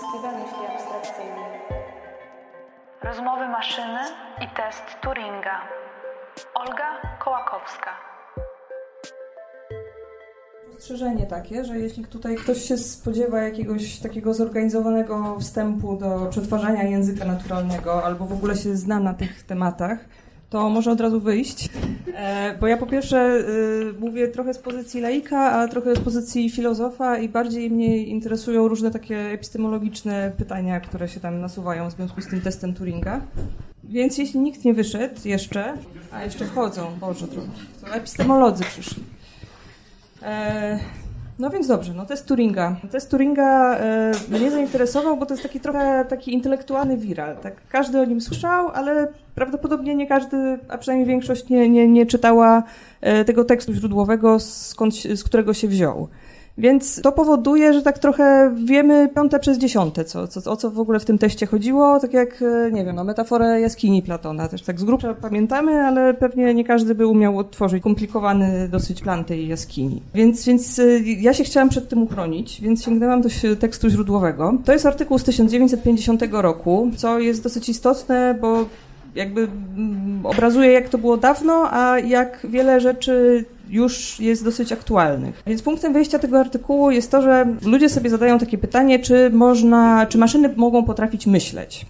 Steven myśli abstrakcyjnie. Rozmowy maszyny i test Turinga. Olga Kołakowska. Spostrzeżenie takie, że jeśli tutaj ktoś się spodziewa jakiegoś takiego zorganizowanego wstępu do przetwarzania języka naturalnego albo w ogóle się zna na tych tematach, to może od razu wyjść. E, bo ja po pierwsze y, mówię trochę z pozycji laika, a trochę z pozycji filozofa i bardziej mnie interesują różne takie epistemologiczne pytania, które się tam nasuwają w związku z tym testem Turinga. Więc jeśli nikt nie wyszedł jeszcze, a jeszcze wchodzą, Boże to epistemolodzy przyszli. No więc dobrze, no test Turinga. Test Turinga e, mnie zainteresował, bo to jest taki trochę taki intelektualny viral. Tak? Każdy o nim słyszał, ale prawdopodobnie nie każdy, a przynajmniej większość nie, nie, nie czytała e, tego tekstu źródłowego, skąd, z którego się wziął. Więc to powoduje, że tak trochę wiemy piąte przez dziesiąte, co, co, o co w ogóle w tym teście chodziło, tak jak, e, nie wiem, o metaforę jaskini Platona. Też tak z grubsza pamiętamy, ale pewnie nie każdy by umiał odtworzyć komplikowany dosyć plan tej jaskini. Więc, więc e, ja się chciałam przed tym uchronić, więc sięgnęłam do tekstu źródłowego. To jest artykuł z 1950 roku, co jest dosyć istotne, bo jakby mm, obrazuje, jak to było dawno, a jak wiele rzeczy już jest dosyć aktualnych. Więc punktem wyjścia tego artykułu jest to, że ludzie sobie zadają takie pytanie, czy można, czy maszyny mogą potrafić myśleć.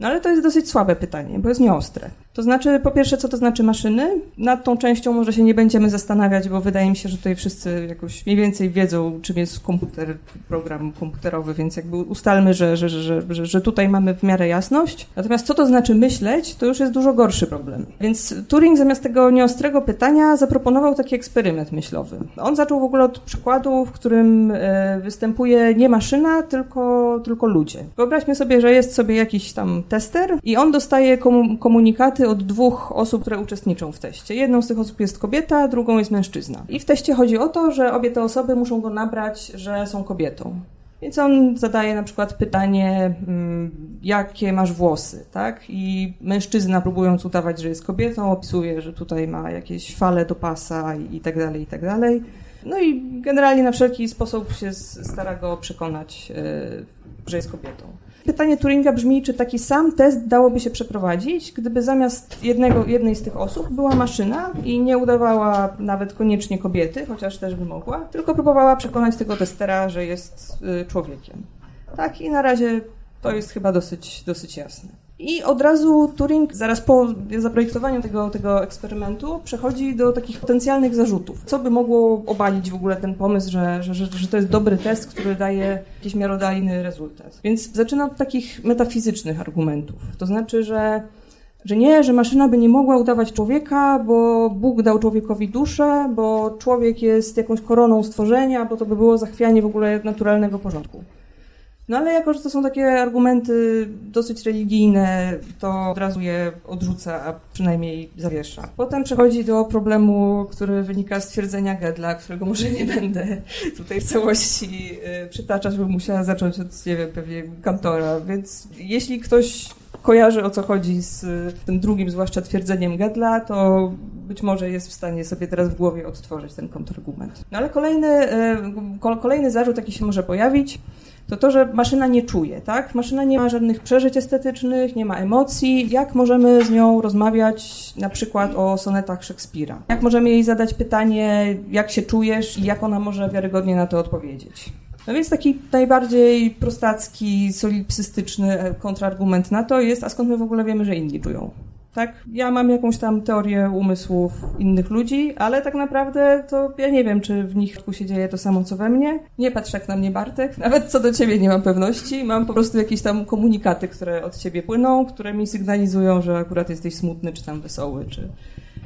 No ale to jest dosyć słabe pytanie, bo jest nieostre. To znaczy, po pierwsze, co to znaczy maszyny? Nad tą częścią może się nie będziemy zastanawiać, bo wydaje mi się, że tutaj wszyscy jakoś mniej więcej wiedzą, czym jest komputer, program komputerowy, więc jakby ustalmy, że, że, że, że, tutaj mamy w miarę jasność. Natomiast co to znaczy myśleć, to już jest dużo gorszy problem. Więc Turing zamiast tego nieostrego pytania zaproponował taki eksperyment myślowy. On zaczął w ogóle od przykładu, w którym e, występuje nie maszyna, tylko, tylko ludzie. Wyobraźmy sobie, że jest sobie jakiś tam tester i on dostaje komunikaty od dwóch osób, które uczestniczą w teście. Jedną z tych osób jest kobieta, drugą jest mężczyzna. I w teście chodzi o to, że obie te osoby muszą go nabrać, że są kobietą. Więc on zadaje na przykład pytanie, mm, jakie masz włosy, tak? I mężczyzna, próbując udawać, że jest kobietą, opisuje, że tutaj ma jakieś fale do pasa i, tak dalej, i tak dalej. No i generalnie na wszelki sposób się stara go przekonać, e, że jest kobietą. Pytanie Turinga brzmi, czy taki sam test dałoby się przeprowadzić, gdyby zamiast jednego, jednej z tych osób była maszyna i nie udawała nawet koniecznie kobiety, chociaż też by mogła, tylko próbowała przekonać tego testera, że jest y, człowiekiem. Tak, i na razie to jest chyba dosyć, dosyć jasne. I od razu Turing, zaraz po zaprojektowaniu tego, tego eksperymentu, przechodzi do takich potencjalnych zarzutów. Co by mogło obalić w ogóle ten pomysł, że, że, że, że to jest dobry test, który daje jakiś miarodajny rezultat. Więc zaczyna od takich metafizycznych argumentów. To znaczy, że że nie, że maszyna by nie mogła udawać człowieka, bo Bóg dał człowiekowi duszę, bo człowiek jest jakąś koroną stworzenia, bo to by było zachwianie w ogóle naturalnego porządku. No ale jako, że to są takie argumenty dosyć religijne, to od razu je odrzuca, a przynajmniej zawiesza. Potem przechodzi do problemu, który wynika z twierdzenia Gedla, którego może nie będę tutaj w całości y, przytaczać, bo musiała zacząć od, nie wiem, pewnie kantora. Więc jeśli ktoś kojarzy o co chodzi z tym drugim, zwłaszcza twierdzeniem Gedla, to być może jest w stanie sobie teraz w głowie odtworzyć ten kontrargument. No ale kolejny, y, kolejny zarzut, jaki się może pojawić, to to, że maszyna nie czuje, tak? Maszyna nie ma żadnych przeżyć estetycznych, nie ma emocji. Jak możemy z nią rozmawiać na przykład o sonetach Szekspira? Jak możemy jej zadać pytanie, jak się czujesz i jak ona może wiarygodnie na to odpowiedzieć? No więc taki najbardziej prostacki, solipsystyczny kontrargument na to jest, a skąd my w ogóle wiemy, że inni czują? Tak? Ja mam jakąś tam teorię umysłów innych ludzi, ale tak naprawdę to ja nie wiem, czy w nich się dzieje to samo, co we mnie. Nie patrz jak na mnie, Bartek. Nawet co do ciebie nie mam pewności. Mam po prostu jakieś tam komunikaty, które od ciebie płyną, które mi sygnalizują, że akurat jesteś smutny, czy tam wesoły, czy,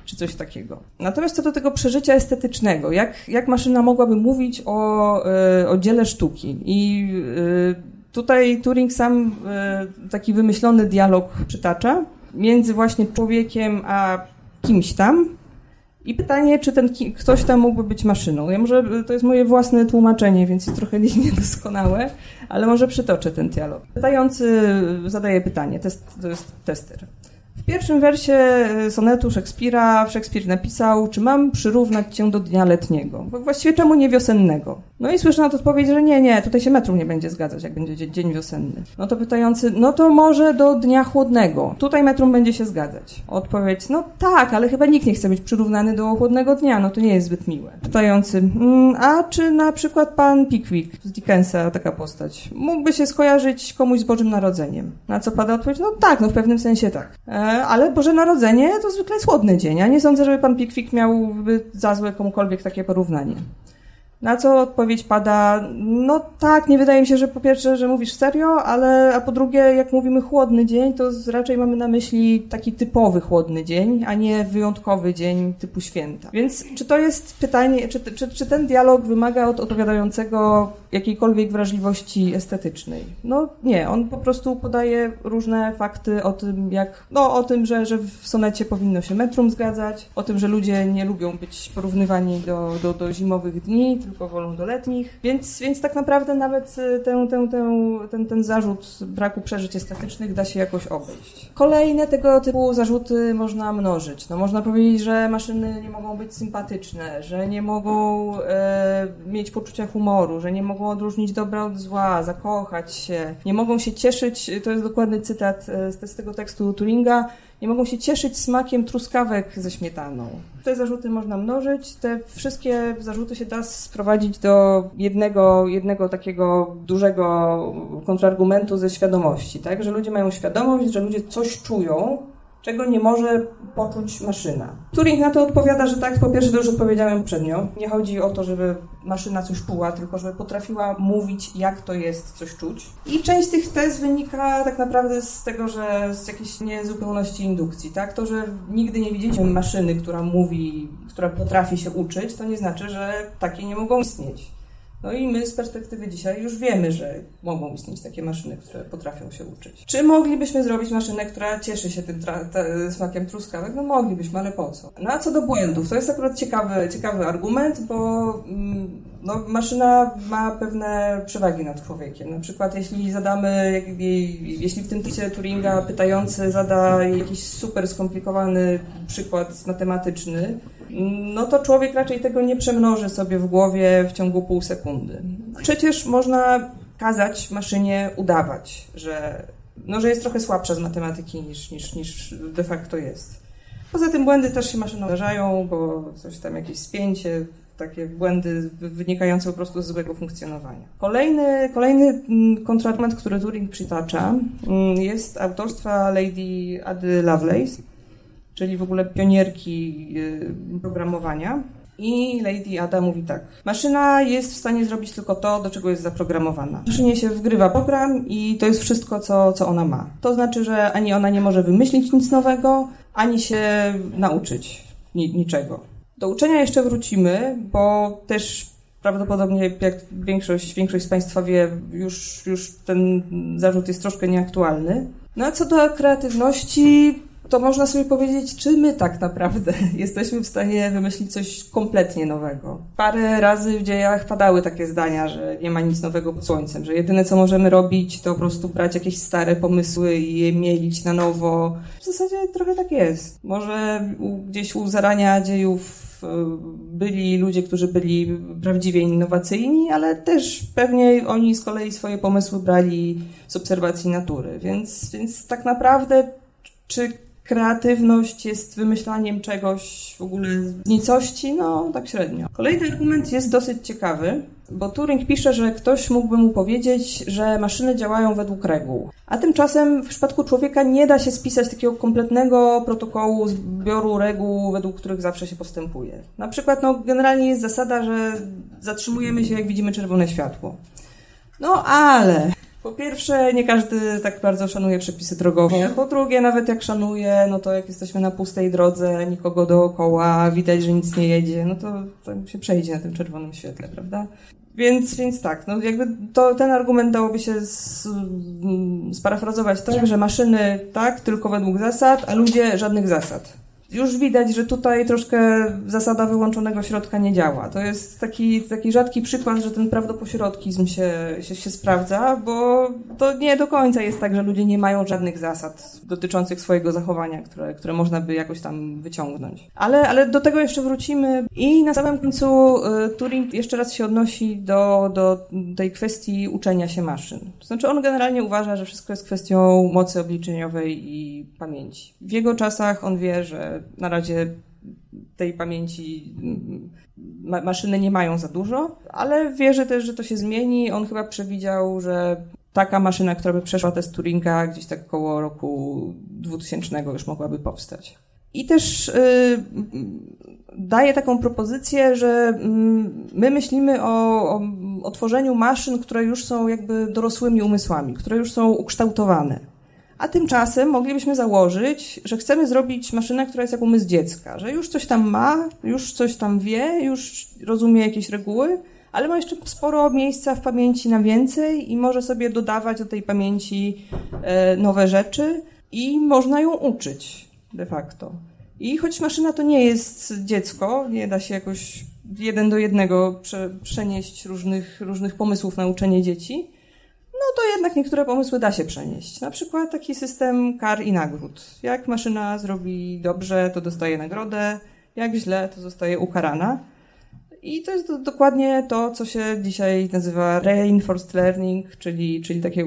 czy coś takiego. Natomiast co do tego przeżycia estetycznego, jak, jak maszyna mogłaby mówić o, yy, o dziele sztuki? I yy, tutaj Turing sam yy, taki wymyślony dialog przytacza, między właśnie człowiekiem a kimś tam. I pytanie, czy ten ktoś tam mógłby być maszyną. Ja może, to jest moje własne tłumaczenie, więc jest trochę niedoskonałe, ale może przytoczę ten dialog. Pytający zadaje pytanie, test, to jest tester. Pierwszym wersie e, sonetu Szekspira Szekspir napisał, czy mam przyrównać cię do dnia letniego? Właściwie czemu nie wiosennego? No i słyszę na to odpowiedź, że nie, nie, tutaj się metrum nie będzie zgadzać, jak będzie dzień wiosenny. No to pytający, no to może do dnia chłodnego. Tutaj metrum będzie się zgadzać. Odpowiedź, no tak, ale chyba nikt nie chce być przyrównany do chłodnego dnia, no to nie jest zbyt miłe. Pytający, mm, a czy na przykład pan Pickwick z Dickensa, taka postać, mógłby się skojarzyć komuś z Bożym Narodzeniem? Na co pada odpowiedź, no tak, no w pewnym sensie tak. E, ale Boże Narodzenie to zwykle jest chłodny dzień. a nie sądzę, żeby pan Pickwick miał za złe komukolwiek takie porównanie. Na co odpowiedź pada, no tak, nie wydaje mi się, że po pierwsze, że mówisz serio, ale a po drugie, jak mówimy chłodny dzień, to raczej mamy na myśli taki typowy chłodny dzień, a nie wyjątkowy dzień typu święta. Więc czy to jest pytanie, czy, czy, czy ten dialog wymaga od odpowiadającego jakiejkolwiek wrażliwości estetycznej? No nie, on po prostu podaje różne fakty o tym, jak, no o tym, że, że w sonecie powinno się metrum zgadzać, o tym, że ludzie nie lubią być porównywani do, do, do zimowych dni, tylko wolą do letnich, więc, więc tak naprawdę nawet y, tę, tę, tę, ten, ten zarzut braku przeżyć estetycznych da się jakoś obejść. Kolejne tego typu zarzuty można mnożyć. No, można powiedzieć, że maszyny nie mogą być sympatyczne, że nie mogą e, mieć poczucia humoru, że nie mogą odróżnić dobra od zła, zakochać się, nie mogą się cieszyć, to jest dokładny cytat e, z, z tego tekstu Turinga, nie mogą się cieszyć smakiem truskawek ze śmietaną. Te zarzuty można mnożyć, te wszystkie zarzuty się da sprowadzić do jednego, jednego takiego dużego kontrargumentu ze świadomości, tak? Że ludzie mają świadomość, że ludzie coś czują, czego nie może poczuć maszyna. Turing na to odpowiada, że tak, po pierwsze to już odpowiedziałem poprzednio. Nie chodzi o to, żeby maszyna coś czuła, tylko żeby potrafiła mówić, jak to jest coś czuć. I część tych tez wynika tak naprawdę z tego, że z jakiejś niezupełności indukcji, tak? To, że nigdy nie widzieliśmy maszyny, która mówi, która potrafi się uczyć, to nie znaczy, że takie nie mogą istnieć. No i my z perspektywy dzisiaj już wiemy, że mogą istnieć takie maszyny, które potrafią się uczyć. Czy moglibyśmy zrobić maszynę, która cieszy się tym smakiem truskawek? No moglibyśmy, ale po co? No a co do błędów, to jest akurat ciekawy, ciekawy argument, bo mm, no, maszyna ma pewne przewagi nad człowiekiem. Na przykład jeśli zadamy, jeśli w tym teście Turinga pytający zada jakiś super skomplikowany przykład matematyczny, no to człowiek raczej tego nie przemnoży sobie w głowie w ciągu pół sekundy. Przecież można kazać maszynie udawać, że, no, że jest trochę słabsza z matematyki niż, niż, niż de facto jest. Poza tym błędy też się maszynom zdarzają, bo coś tam, jakieś spięcie, takie błędy wynikające po prostu z złego funkcjonowania. Kolejny, kolejny mm, kontrargument, który Turing przytacza, mm, jest autorstwa Lady Ady Lovelace, czyli w ogóle pionierki y, programowania. I Lady Ada mówi tak. Maszyna jest w stanie zrobić tylko to, do czego jest zaprogramowana. Maszynie się wgrywa program i to jest wszystko, co, co ona ma. To znaczy, że ani ona nie może wymyślić nic nowego, ani się nauczyć ni niczego. Do uczenia jeszcze wrócimy, bo też prawdopodobnie, jak większość, większość z Państwa wie, już, już ten zarzut jest troszkę nieaktualny. No a co do kreatywności, to można sobie powiedzieć, czy my tak naprawdę jesteśmy w stanie wymyślić coś kompletnie nowego. Parę razy w dziejach padały takie zdania, że nie ma nic nowego pod słońcem, że jedyne co możemy robić, to po prostu brać jakieś stare pomysły i je mielić na nowo. W zasadzie trochę tak jest. Może gdzieś u zarania dziejów e, byli ludzie, którzy byli prawdziwie innowacyjni, ale też pewnie oni z kolei swoje pomysły brali z obserwacji natury. Więc, więc tak naprawdę, czy kreatywność jest wymyślaniem czegoś w ogóle z nicości, no tak średnio. Kolejny argument jest dosyć ciekawy, bo Turing pisze, że ktoś mógłby mu powiedzieć, że maszyny działają według reguł. A tymczasem w przypadku człowieka nie da się spisać takiego kompletnego protokołu zbioru reguł, według których zawsze się postępuje. Na przykład, no, generalnie jest zasada, że zatrzymujemy się, jak widzimy czerwone światło. No ale po pierwsze, nie każdy tak bardzo szanuje przepisy drogowe. Po drugie, nawet jak szanuje, no to jak jesteśmy na pustej drodze, nikogo dookoła, widać, że nic nie jedzie, no to, to się przejdzie na tym czerwonym świetle, prawda? Więc, więc tak, no jakby to, ten argument dałoby się z, sparafrazować tak, że maszyny tak, tylko według zasad, a ludzie żadnych zasad. Już widać, że tutaj troszkę zasada wyłączonego środka nie działa. To jest taki, taki rzadki przykład, że ten prawdopośrodkizm się, się, się sprawdza, bo to nie do końca jest tak, że ludzie nie mają żadnych zasad dotyczących swojego zachowania, które, które można by jakoś tam wyciągnąć. Ale, ale do tego jeszcze wrócimy. I na samym końcu y, Turing jeszcze raz się odnosi do, do tej kwestii uczenia się maszyn. To znaczy on generalnie uważa, że wszystko jest kwestią mocy obliczeniowej i pamięci. W jego czasach on wie, że na razie tej pamięci ma maszyny nie mają za dużo, ale wierzy też, że to się zmieni. On chyba przewidział, że taka maszyna, która by przeszła test Turinga gdzieś tak około roku 2000 już mogłaby powstać. I też yy, daje taką propozycję, że my myślimy o, o, o tworzeniu maszyn, które już są jakby dorosłymi umysłami, które już są ukształtowane. A tymczasem moglibyśmy założyć, że chcemy zrobić maszynę, która jest jak umysł dziecka, że już coś tam ma, już coś tam wie, już rozumie jakieś reguły, ale ma jeszcze sporo miejsca w pamięci na więcej i może sobie dodawać do tej pamięci e, nowe rzeczy i można ją uczyć de facto. I choć maszyna to nie jest dziecko, nie da się jakoś jeden do jednego prze, przenieść różnych, różnych pomysłów na uczenie dzieci, no to jednak niektóre pomysły da się przenieść. Na przykład taki system kar i nagród. Jak maszyna zrobi dobrze, to dostaje nagrodę, jak źle, to zostaje ukarana. I to jest dokładnie to, co się dzisiaj nazywa reinforced learning, czyli, czyli takie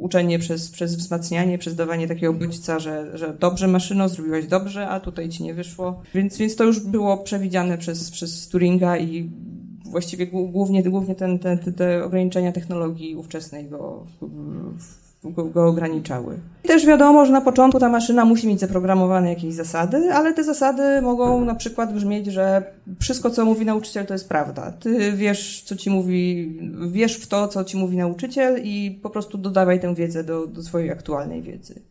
uczenie przez, przez wzmacnianie, przez dawanie takiego bodźca, że, że dobrze maszyno, zrobiłaś dobrze, a tutaj ci nie wyszło. Więc, więc to już było przewidziane przez, przez Turinga i właściwie głównie, głównie ten, te, te ograniczenia technologii ówczesnej go, go, go ograniczały. I też wiadomo, że na początku ta maszyna musi mieć zaprogramowane jakieś zasady, ale te zasady mogą na przykład brzmieć, że wszystko, co mówi nauczyciel, to jest prawda. Ty wiesz, co ci mówi, wiesz w to, co ci mówi nauczyciel i po prostu dodawaj tę wiedzę do, do swojej aktualnej wiedzy.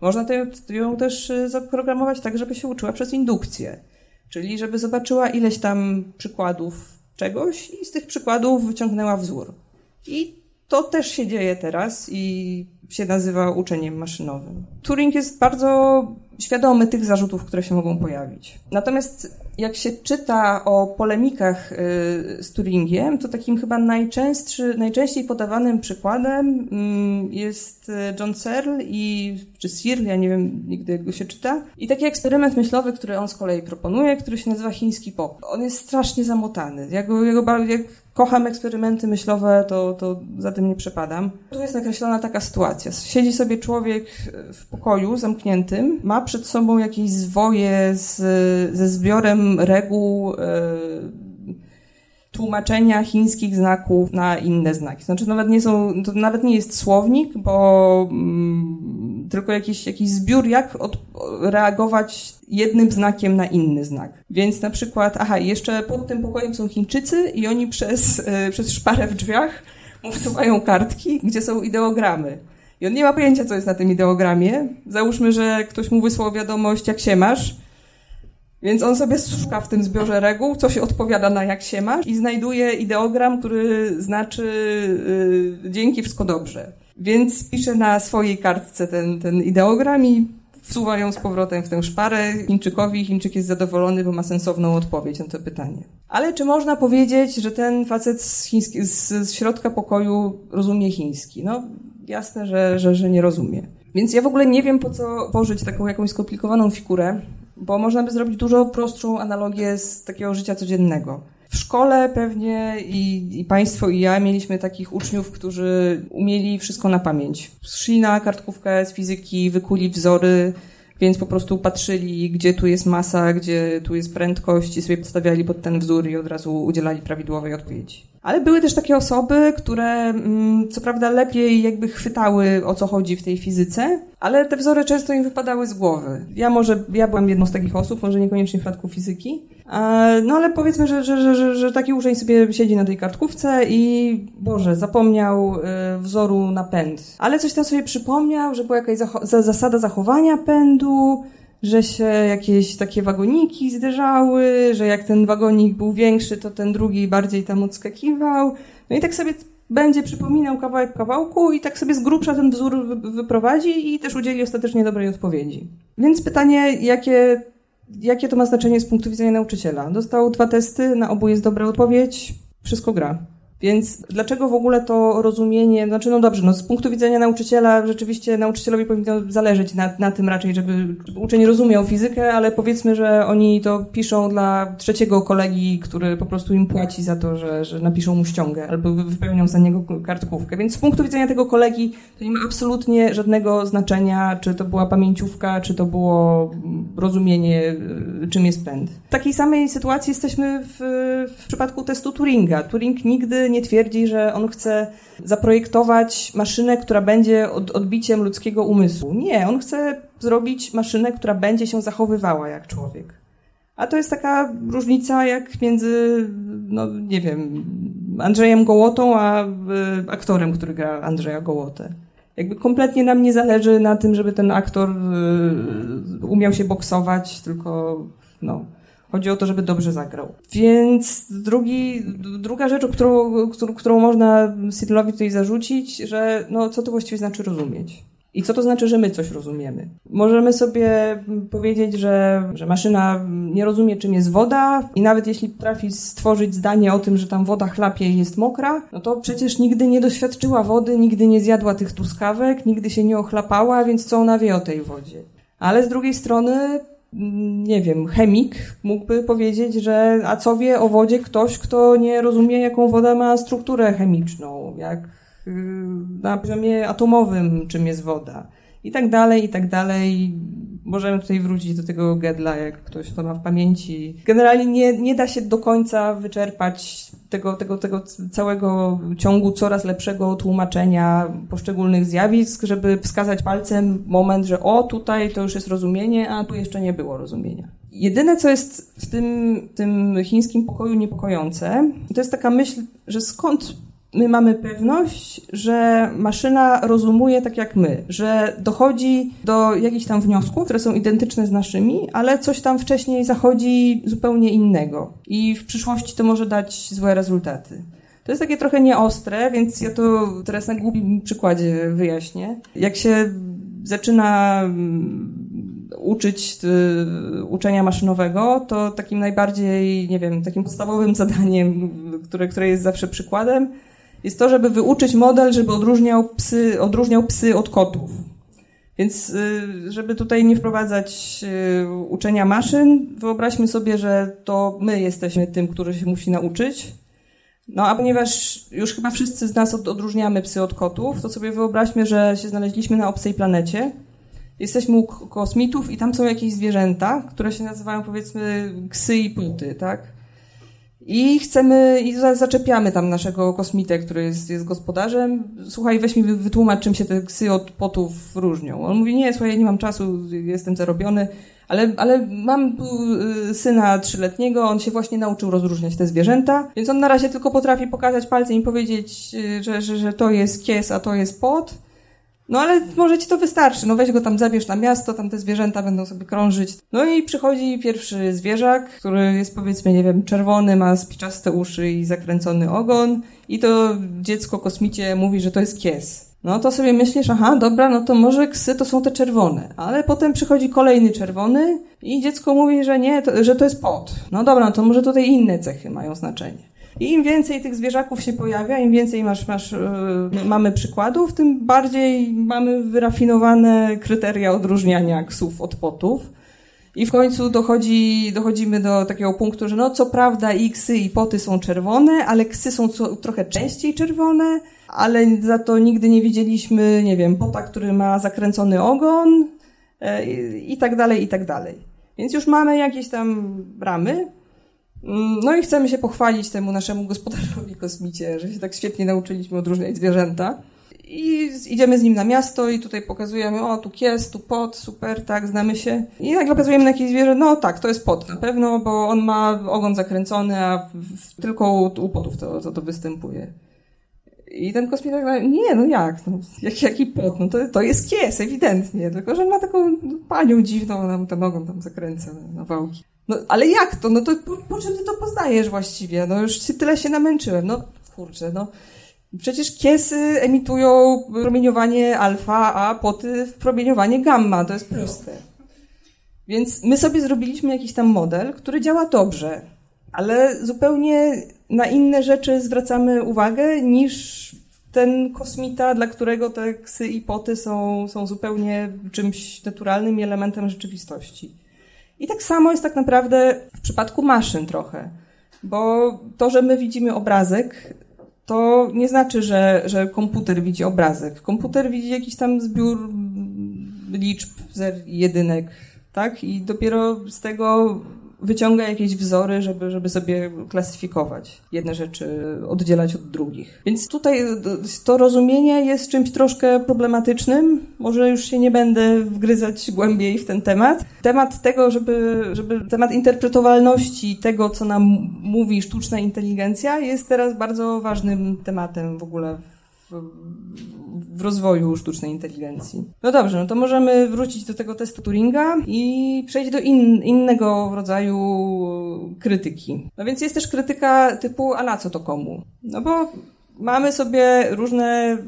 Można tę, ją też y, zaprogramować tak, żeby się uczyła przez indukcję. Czyli żeby zobaczyła ileś tam przykładów czegoś i z tych przykładów wyciągnęła wzór. I to też się dzieje teraz i się nazywa uczeniem maszynowym. Turing jest bardzo świadomy tych zarzutów, które się mogą pojawić. Natomiast jak się czyta o polemikach y, z Turingiem, to takim chyba najczęstszy, najczęściej podawanym przykładem mm, jest y, John Searle i, czy Searle, ja nie wiem nigdy jak go się czyta. I taki eksperyment myślowy, który on z kolei proponuje, który się nazywa chiński pop. On jest strasznie zamotany. Ja go jak kocham eksperymenty myślowe, to, to za tym nie przepadam. Tu jest nakreślona taka sytuacja. Siedzi sobie człowiek w pokoju zamkniętym, ma przed sobą jakieś zwoje z, ze zbiorem reguł, e, tłumaczenia chińskich znaków na inne znaki. Znaczy nawet nie są, to nawet nie jest słownik, bo mm, tylko jakiś, jakiś zbiór, jak od, reagować jednym znakiem na inny znak. Więc na przykład, aha, jeszcze pod tym pokojem są Chińczycy i oni przez, e, przez szparę w drzwiach mu wsuwają kartki, gdzie są ideogramy. I on nie ma pojęcia, co jest na tym ideogramie. Załóżmy, że ktoś mu wysłał wiadomość, jak się masz, więc on sobie szuka w tym zbiorze reguł, co się odpowiada na jak się masz i znajduje ideogram, który znaczy yy, dzięki, wszystko dobrze. Więc pisze na swojej kartce ten, ten ideogram i wsuwa ją z powrotem w tę szparę Chińczykowi. Chińczyk jest zadowolony, bo ma sensowną odpowiedź na to pytanie. Ale czy można powiedzieć, że ten facet z, chiński, z, z środka pokoju rozumie chiński? No, jasne, że, że, że nie rozumie. Więc ja w ogóle nie wiem, po co tworzyć taką jakąś skomplikowaną figurę, bo można by zrobić dużo prostszą analogię z takiego życia codziennego. W szkole pewnie i, i Państwo i ja mieliśmy takich uczniów, którzy umieli wszystko na pamięć. Szli na kartkówkę z fizyki, wykuli wzory, więc po prostu patrzyli, gdzie tu jest masa, gdzie tu jest prędkość i sobie podstawiali pod ten wzór i od razu udzielali prawidłowej odpowiedzi. Ale były też takie osoby, które mm, co prawda lepiej jakby chwytały o co chodzi w tej fizyce, ale te wzory często im wypadały z głowy. Ja może, ja byłam jedną z takich osób, może niekoniecznie w przypadku fizyki, no ale powiedzmy, że, że, że, że, taki uczeń sobie siedzi na tej kartkówce i Boże, zapomniał e, wzoru na pęd. Ale coś tam sobie przypomniał, że była jakaś zasada zachowania pędu, że się jakieś takie wagoniki zderzały, że jak ten wagonik był większy, to ten drugi bardziej tam odskakiwał. No i tak sobie będzie przypominał kawałek kawałku i tak sobie z grubsza ten wzór wyprowadzi i też udzieli ostatecznie dobrej odpowiedzi. Więc pytanie, jakie jakie to ma znaczenie z punktu widzenia nauczyciela? Dostał dwa testy, na obu jest dobra odpowiedź, wszystko gra. Więc dlaczego w ogóle to rozumienie, znaczy no dobrze, no z punktu widzenia nauczyciela rzeczywiście nauczycielowi powinno zależeć na, na tym raczej, żeby, żeby uczeń rozumiał fizykę, ale powiedzmy, że oni to piszą dla trzeciego kolegi, który po prostu im płaci za to, że, że napiszą mu ściągę albo wypełnią za niego kartkówkę. Więc z punktu widzenia tego kolegi to nie ma absolutnie żadnego znaczenia, czy to była pamięciówka, czy to było rozumienie, y, czym jest pęd. W takiej samej sytuacji jesteśmy w, w przypadku testu Turinga. Turing nigdy nie twierdzi, że on chce zaprojektować maszynę, która będzie od, odbiciem ludzkiego umysłu. Nie, on chce zrobić maszynę, która będzie się zachowywała jak człowiek. A to jest taka różnica jak między, no nie wiem, Andrzejem Gołotą, a y, aktorem, który gra Andrzeja Gołotę. Jakby kompletnie nam nie zależy na tym, żeby ten aktor y, umiał się boksować, tylko no, Chodzi o to, żeby dobrze zagrał. Więc drugi, druga rzecz, którą, którą, którą można Seattle'owi tutaj zarzucić, że no, co to właściwie znaczy rozumieć. I co to znaczy, że my coś rozumiemy? Możemy sobie powiedzieć, że, że maszyna nie rozumie, czym jest woda, i nawet jeśli potrafi stworzyć zdanie o tym, że tam woda chlapie i jest mokra, no to przecież nigdy nie doświadczyła wody, nigdy nie zjadła tych truskawek, nigdy się nie ochlapała, więc co ona wie o tej wodzie? Ale z drugiej strony nie wiem, chemik mógłby powiedzieć, że a co wie o wodzie ktoś, kto nie rozumie, jaką woda ma strukturę chemiczną, jak y, na poziomie atomowym, czym jest woda. I tak dalej, i tak dalej. Możemy tutaj wrócić do tego Gedla, jak ktoś to ma w pamięci. Generalnie nie, nie da się do końca wyczerpać tego, tego, tego całego ciągu coraz lepszego tłumaczenia poszczególnych zjawisk, żeby wskazać palcem moment, że o, tutaj to już jest rozumienie, a tu jeszcze nie było rozumienia. Jedyne, co jest w tym, tym chińskim pokoju niepokojące, to jest taka myśl, że skąd my mamy pewność, że maszyna rozumuje tak jak my, że dochodzi do jakichś tam wniosków, które są identyczne z naszymi, ale coś tam wcześniej zachodzi zupełnie innego i w przyszłości to może dać złe rezultaty. To jest takie trochę nieostre, więc ja to teraz na głupim przykładzie wyjaśnię. Jak się zaczyna mm, uczyć y, uczenia maszynowego, to takim najbardziej, nie wiem, takim podstawowym zadaniem, które, które jest zawsze przykładem, jest to, żeby wyuczyć model, żeby odróżniał psy, odróżniał psy od kotów. Więc, y, żeby tutaj nie wprowadzać y, uczenia maszyn, wyobraźmy sobie, że to my jesteśmy tym, który się musi nauczyć. No a ponieważ już chyba wszyscy z nas odróżniamy psy od kotów, to sobie wyobraźmy, że się znaleźliśmy na obcej planecie. Jesteśmy u kosmitów i tam są jakieś zwierzęta, które się nazywają powiedzmy ksy i puty, tak? I chcemy, i zaczepiamy tam naszego kosmitę, który jest, jest gospodarzem. Słuchaj, weź mi wytłumacz, czym się te ksy od potów różnią. On mówi, nie, słuchaj, nie mam czasu, jestem zarobiony, ale, ale mam y, syna trzyletniego, on się właśnie nauczył rozróżniać te zwierzęta, więc on na razie tylko potrafi pokazać palcem i powiedzieć, y, że, że, że to jest kies, a to jest pot. No ale może ci to wystarczy, no weź go tam zabierz na miasto, tam te zwierzęta będą sobie krążyć. No i przychodzi pierwszy zwierzak, który jest powiedzmy, nie wiem, czerwony, ma spiczaste uszy i zakręcony ogon i to dziecko kosmicie mówi, że to jest kies. No to sobie myślisz, aha, dobra, no to może ksy to są te czerwone. Ale potem przychodzi kolejny czerwony i dziecko mówi, że nie, to, że to jest pot. No dobra, no to może tutaj inne cechy mają znaczenie. I im więcej tych zwierzaków się pojawia, im więcej masz, masz, yy, mamy przykładów, tym bardziej mamy wyrafinowane kryteria odróżniania ksów od potów. I w końcu dochodzi, dochodzimy do takiego punktu, że no co prawda i ksy i poty są czerwone, ale ksy są co, trochę częściej czerwone, ale za to nigdy nie widzieliśmy, nie wiem, pota, który ma zakręcony ogon yy, i tak dalej, i tak dalej. Więc już mamy jakieś tam ramy, no i chcemy się pochwalić temu naszemu gospodarzowi kosmicie, że się tak świetnie nauczyliśmy odróżniać zwierzęta. I idziemy z nim na miasto i tutaj pokazujemy, o, tu kies, tu pot, super, tak, znamy się. I nagle pokazujemy na jakieś zwierzę, no tak, to jest pot na pewno, bo on ma ogon zakręcony, a w, tylko u, u potów to, to, to występuje. I ten kosmita tak, nie, no jak, no, jak, jaki pot, no to, to jest kies, ewidentnie, tylko że ma taką panią dziwną, ona mu ten ogon tam zakręca na wałki. No, ale jak to? No to po, po, czym ty to poznajesz właściwie? No już tyle się namęczyłem. No kurczę, no. Przecież kiesy emitują promieniowanie alfa, a poty promieniowanie gamma. To jest proste. Więc my sobie zrobiliśmy jakiś tam model, który działa dobrze, ale zupełnie na inne rzeczy zwracamy uwagę niż ten kosmita, dla którego te ksy i poty są, są zupełnie czymś naturalnym elementem rzeczywistości. I tak samo jest tak naprawdę w przypadku maszyn trochę, bo to, że my widzimy obrazek, to nie znaczy, że, że komputer widzi obrazek. Komputer widzi jakiś tam zbiór liczb, zer, jedynek, tak? I dopiero z tego wyciąga jakieś wzory, żeby, żeby sobie klasyfikować jedne rzeczy, oddzielać od drugich. Więc tutaj to rozumienie jest czymś troszkę problematycznym. Może już się nie będę wgryzać głębiej w ten temat. Temat tego, żeby, żeby temat interpretowalności tego, co nam mówi sztuczna inteligencja, jest teraz bardzo ważnym tematem w ogóle w, w rozwoju sztucznej inteligencji. No dobrze, no to możemy wrócić do tego testu Turinga i przejść do in, innego rodzaju krytyki. No więc jest też krytyka typu, a na co to komu? No bo mamy sobie różne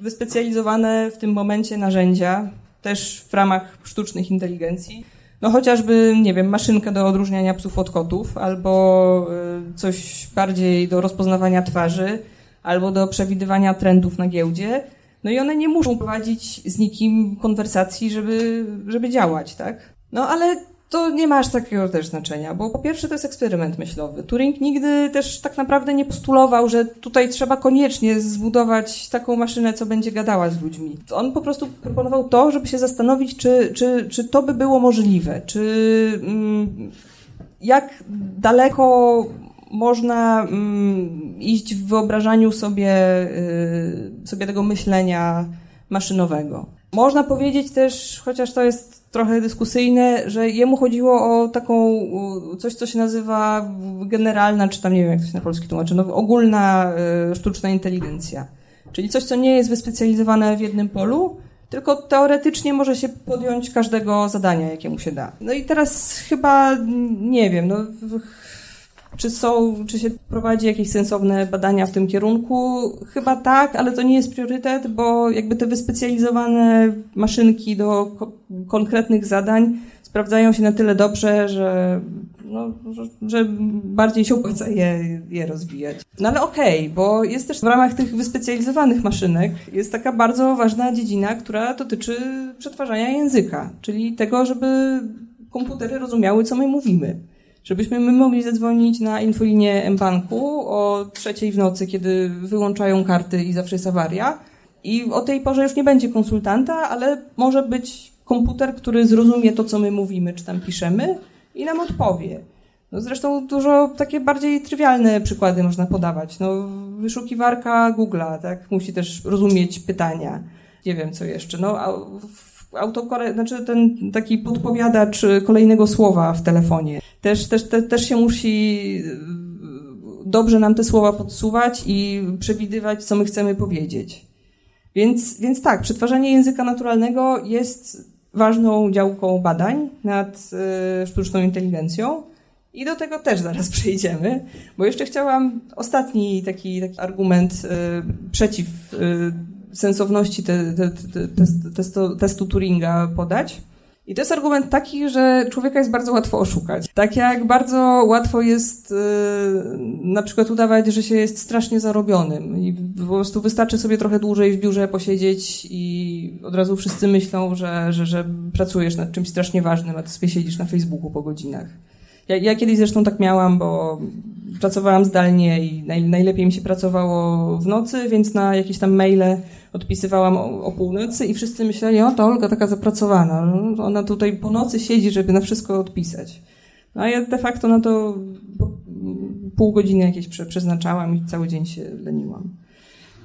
wyspecjalizowane w tym momencie narzędzia, też w ramach sztucznych inteligencji. No chociażby, nie wiem, maszynka do odróżniania psów od kotów, albo y, coś bardziej do rozpoznawania twarzy, albo do przewidywania trendów na giełdzie. No i one nie muszą prowadzić z nikim konwersacji, żeby, żeby działać, tak? No ale to nie ma aż takiego też znaczenia, bo po pierwsze to jest eksperyment myślowy. Turing nigdy też tak naprawdę nie postulował, że tutaj trzeba koniecznie zbudować taką maszynę, co będzie gadała z ludźmi. On po prostu proponował to, żeby się zastanowić, czy, czy, czy to by było możliwe, czy mm, jak daleko można mm, iść w wyobrażaniu sobie, y, sobie tego myślenia maszynowego. Można powiedzieć też, chociaż to jest trochę dyskusyjne, że jemu chodziło o taką, coś co się nazywa generalna, czy tam nie wiem jak to się na polski tłumaczy, no, ogólna y, sztuczna inteligencja. Czyli coś, co nie jest wyspecjalizowane w jednym polu, tylko teoretycznie może się podjąć każdego zadania, jakie mu się da. No i teraz chyba, nie wiem, no czy są, czy się prowadzi jakieś sensowne badania w tym kierunku? Chyba tak, ale to nie jest priorytet, bo jakby te wyspecjalizowane maszynki do ko konkretnych zadań sprawdzają się na tyle dobrze, że, no, że, bardziej się opłaca je, je rozwijać. No ale okej, okay, bo jest też w ramach tych wyspecjalizowanych maszynek jest taka bardzo ważna dziedzina, która dotyczy przetwarzania języka, czyli tego, żeby komputery rozumiały, co my mówimy żebyśmy my mogli zadzwonić na infolinię mBanku o trzeciej w nocy, kiedy wyłączają karty i zawsze jest awaria. I o tej porze już nie będzie konsultanta, ale może być komputer, który zrozumie to, co my mówimy, czy tam piszemy i nam odpowie. No zresztą dużo takie bardziej trywialne przykłady można podawać. No, wyszukiwarka Google'a, tak, musi też rozumieć pytania. Nie wiem, co jeszcze. No, autokore, znaczy ten taki podpowiadacz kolejnego słowa w telefonie. Też, też, te, też się musi y, dobrze nam te słowa podsuwać i przewidywać, co my chcemy powiedzieć. Więc, więc tak, przetwarzanie języka naturalnego jest ważną działką badań nad y, sztuczną inteligencją. I do tego też zaraz przejdziemy, bo jeszcze chciałam ostatni taki, taki argument y, przeciw y, sensowności te, te, te, testu, testu Turinga podać. I to jest argument taki, że człowieka jest bardzo łatwo oszukać. Tak jak bardzo łatwo jest yy, na przykład udawać, że się jest strasznie zarobionym i po prostu wystarczy sobie trochę dłużej w biurze posiedzieć i od razu wszyscy myślą, że, że, że pracujesz nad czymś strasznie ważnym, a ty sobie siedzisz na Facebooku po godzinach. Ja, ja kiedyś zresztą tak miałam, bo pracowałam zdalnie i naj, najlepiej mi się pracowało w nocy, więc na jakieś tam maile odpisywałam o, o północy i wszyscy myśleli, o to Olga taka zapracowana, no, ona tutaj po nocy siedzi, żeby na wszystko odpisać. No a ja de facto na to pół godziny jakieś przeznaczałam i cały dzień się leniłam.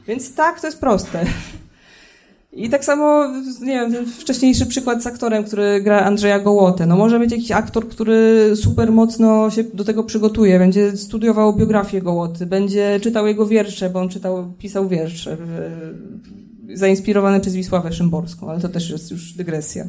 Więc tak, to jest proste. I tak samo, nie wiem, wcześniejszy przykład z aktorem, który gra Andrzeja Gołotę. No może być jakiś aktor, który super mocno się do tego przygotuje, będzie studiował biografię Gołoty, będzie czytał jego wiersze, bo on czytał, pisał wiersze, zainspirowany przez Wisławę Szymborską, ale to też jest już dygresja.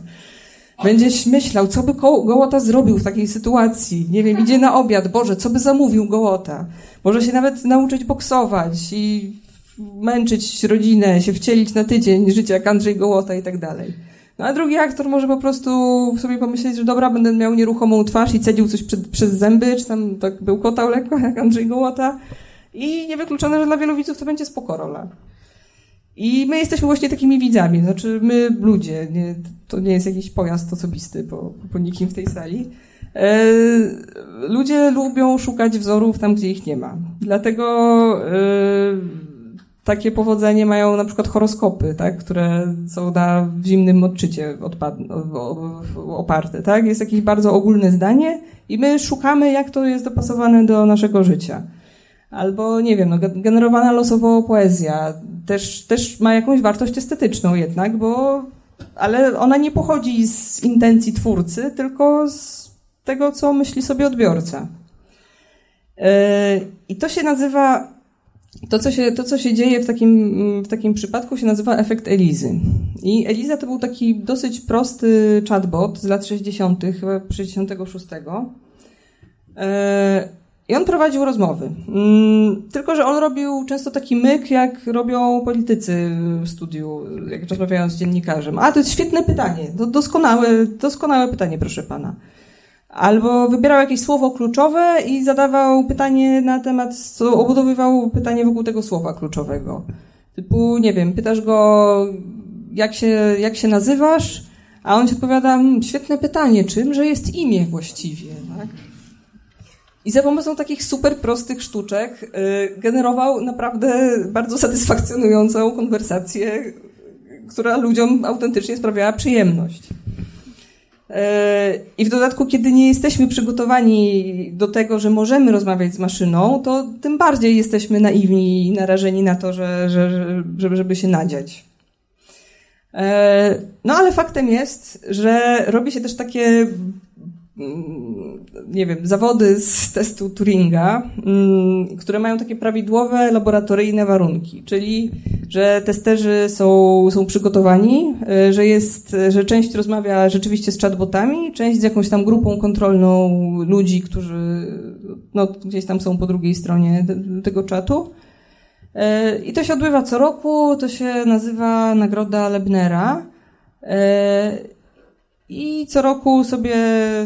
Będziesz myślał, co by Gołota zrobił w takiej sytuacji. Nie wiem, idzie na obiad, Boże, co by zamówił Gołota. Może się nawet nauczyć boksować i męczyć rodzinę, się wcielić na tydzień życia jak Andrzej Gołota i tak dalej. No a drugi aktor może po prostu sobie pomyśleć, że dobra, będę miał nieruchomą twarz i cedził coś przed, przez zęby, czy tam tak był kotał lekko, jak Andrzej Gołota. I niewykluczone, że dla wielu widzów to będzie spoko rola. I my jesteśmy właśnie takimi widzami, znaczy my ludzie, nie, to nie jest jakiś pojazd osobisty po, po nikim w tej sali. E, ludzie lubią szukać wzorów tam, gdzie ich nie ma. Dlatego e, takie powodzenie mają na przykład horoskopy, tak, które są na zimnym odczycie oparte. Tak? Jest jakieś bardzo ogólne zdanie i my szukamy, jak to jest dopasowane do naszego życia. Albo, nie wiem, no, generowana losowo poezja też, też ma jakąś wartość estetyczną jednak, bo, ale ona nie pochodzi z intencji twórcy, tylko z tego, co myśli sobie odbiorca. Yy, I to się nazywa, to co się, to, co się dzieje w takim, w takim przypadku, się nazywa efekt Elizy. I Eliza to był taki dosyć prosty chatbot z lat 60., chyba 66. I on prowadził rozmowy. Mm, tylko, że on robił często taki myk, jak robią politycy w studiu, jak rozmawiają z dziennikarzem. A, to jest świetne pytanie. Doskonałe, doskonałe pytanie, proszę pana. Albo wybierał jakieś słowo kluczowe i zadawał pytanie na temat, obudowywał pytanie wokół tego słowa kluczowego. Typu, nie wiem, pytasz go, jak się, jak się nazywasz, a on ci odpowiada, hmm, świetne pytanie, czymże jest imię właściwie, tak? I za pomocą takich super prostych sztuczek y, generował naprawdę bardzo satysfakcjonującą konwersację, która ludziom autentycznie sprawiała przyjemność. Y, I w dodatku, kiedy nie jesteśmy przygotowani do tego, że możemy rozmawiać z maszyną, to tym bardziej jesteśmy naiwni i narażeni na to, że, że, żeby, się nadziać. Y, no ale faktem jest, że robi się też takie nie wiem, zawody z testu Turinga, mm, które mają takie prawidłowe, laboratoryjne warunki, czyli, że testerzy są, są przygotowani, y, że jest, że część rozmawia rzeczywiście z chatbotami, część z jakąś tam grupą kontrolną ludzi, którzy no, gdzieś tam są po drugiej stronie tego czatu. Y, I to się odbywa co roku, to się nazywa Nagroda Lebnera. I co roku sobie,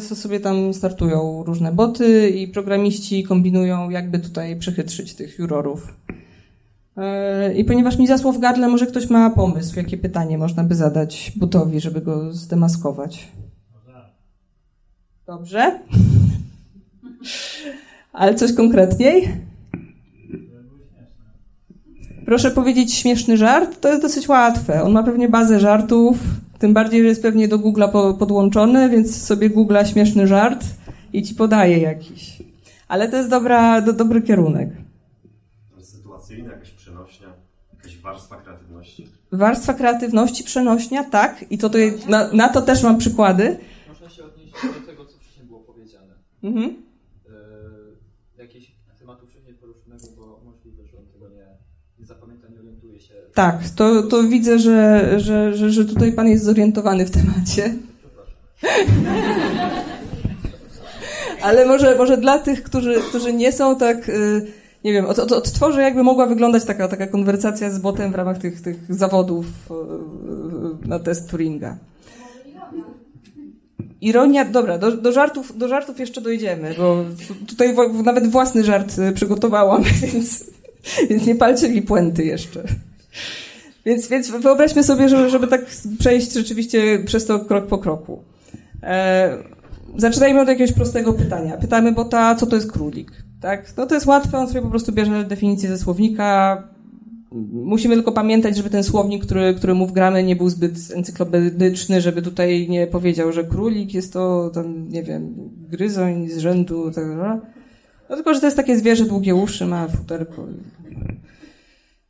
sobie tam startują różne boty i programiści kombinują, jakby tutaj przechytrzyć tych jurorów. E, I ponieważ mi zasło w gardle, może ktoś ma pomysł, jakie pytanie można by zadać botowi, żeby go zdemaskować. Dobrze? Ale coś konkretniej? Proszę powiedzieć śmieszny żart? To jest dosyć łatwe. On ma pewnie bazę żartów tym bardziej, że jest pewnie do Google'a podłączony, więc sobie Google'a śmieszny żart i ci podaje jakiś. Ale to jest dobra, do, dobry kierunek. Sytuacyjna, jakaś przenośnia, jakaś warstwa kreatywności. Warstwa kreatywności, przenośnia, tak. I to, to na, na to też mam przykłady. Można się odnieść do tego, co wcześniej było powiedziane. Mhm. Y, jakieś tematu wcześniej poruszonego, bo możliwe, że on tego nie, nie zapamięta, nie orientuje się. Tak, to, to widzę, że, że, że, że tutaj pan jest zorientowany w temacie. Ale może, może dla tych, którzy, którzy nie są tak, y, nie wiem, od, od, odtworzę, jakby mogła wyglądać taka, taka konwersacja z botem w ramach tych, tych zawodów y, na test Turinga. Ironia, dobra, do, do, żartów, do żartów jeszcze dojdziemy, bo tutaj nawet własny żart y, przygotowałam, więc, więc nie palcie mi puenty jeszcze. Więc, więc wyobraźmy sobie, żeby, żeby tak przejść rzeczywiście przez to krok po kroku. E, zaczynajmy od jakiegoś prostego pytania. Pytamy bota, co to jest królik? Tak? No to jest łatwe, on sobie po prostu bierze definicję ze słownika. Musimy tylko pamiętać, żeby ten słownik, który, który mu wgramy, nie był zbyt encyklopedyczny, żeby tutaj nie powiedział, że królik jest to tam, nie wiem, gryzoń z rzędu, tak, no tylko, że to jest takie zwierzę, długie uszy, ma futerko.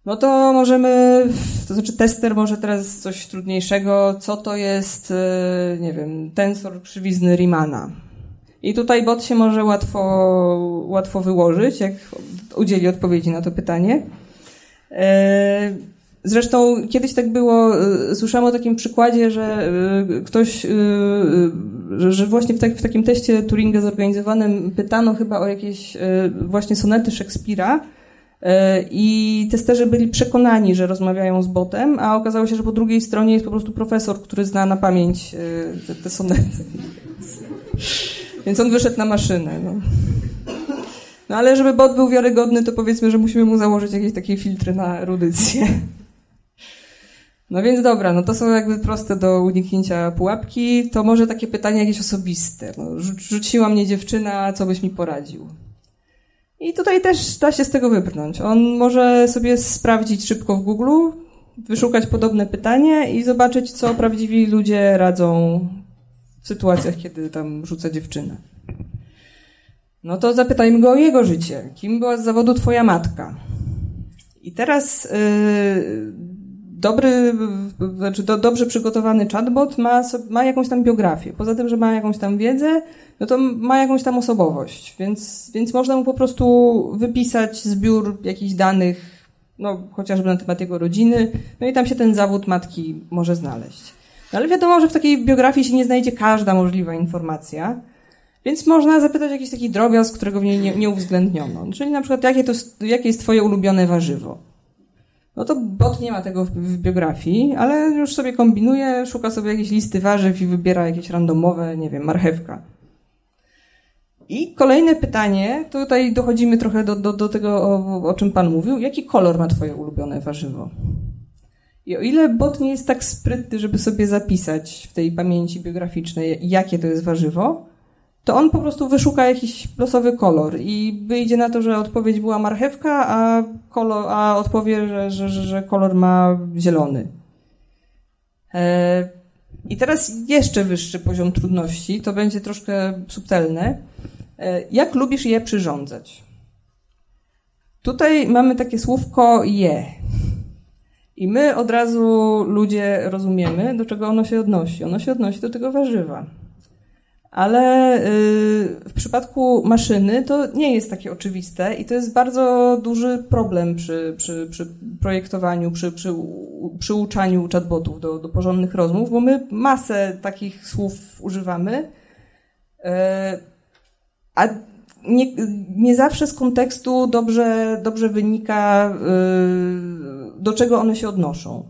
No to możemy, to znaczy tester może teraz coś trudniejszego, co to jest, e, nie wiem, tensor krzywizny Riemanna. I tutaj bot się może łatwo, łatwo wyłożyć, jak udzieli odpowiedzi na to pytanie. E, zresztą kiedyś tak było, e, słyszałam o takim przykładzie, że ktoś, że właśnie w, tak, w takim teście Turinga zorganizowanym pytano chyba o jakieś właśnie sonety Szekspira, I testerzy byli przekonani, że rozmawiają z botem, a okazało się, że po drugiej stronie jest po prostu profesor, który zna na pamięć e, te, te sonety. Więc on wyszedł na maszynę. No. no ale żeby bot był wiarygodny, to powiedzmy, że musimy mu założyć jakieś takie filtry na erudycję. No więc dobra, no to są jakby proste do uniknięcia pułapki. To może takie pytanie jakieś osobiste. No, rzuciła mnie dziewczyna, co byś mi poradził? I tutaj też da się z tego wybrnąć. On może sobie sprawdzić szybko w Google, wyszukać podobne pytanie i zobaczyć, co prawdziwi ludzie radzą w sytuacjach, kiedy tam rzuca dziewczynę. No to zapytajmy go o jego życie. Kim była z zawodu twoja matka? I teraz yy, dobry, znaczy do, dobrze przygotowany chatbot ma, ma jakąś tam biografię. Poza tym, że ma jakąś tam wiedzę, no to ma jakąś tam osobowość, więc, więc można mu po prostu wypisać zbiór jakichś danych, no chociażby na temat jego rodziny, no i tam się ten zawód matki może znaleźć. No ale wiadomo, że w takiej biografii się nie znajdzie każda możliwa informacja, więc można zapytać jakiś taki drobiazg, którego w niej nie, nie uwzględniono. Czyli na przykład, jakie, to, jakie jest twoje ulubione warzywo? No to bot nie ma tego w, w, biografii, ale już sobie kombinuje, szuka sobie jakieś listy warzyw i wybiera jakieś randomowe, nie wiem, marchewka. I kolejne pytanie, tutaj dochodzimy trochę do, do, do tego, o, o czym Pan mówił. Jaki kolor ma Twoje ulubione warzywo? I o ile bot nie jest tak sprytny, żeby sobie zapisać w tej pamięci biograficznej, jakie to jest warzywo, to on po prostu wyszuka jakiś losowy kolor i wyjdzie na to, że odpowiedź była marchewka, a, kolor, a odpowie, że, że, że kolor ma zielony. E, I teraz jeszcze wyższy poziom trudności, to będzie troszkę subtelne. E, jak lubisz je przyrządzać? Tutaj mamy takie słówko je. I my od razu ludzie rozumiemy, do czego ono się odnosi. Ono się odnosi do tego warzywa. Ale y, w przypadku maszyny to nie jest takie oczywiste i to jest bardzo duży problem przy, przy, przy projektowaniu, przy, przy chatbotów do, do porządnych rozmów, bo my masę takich słów używamy, y, a nie, nie zawsze z kontekstu dobrze, dobrze wynika, y, do czego one się odnoszą.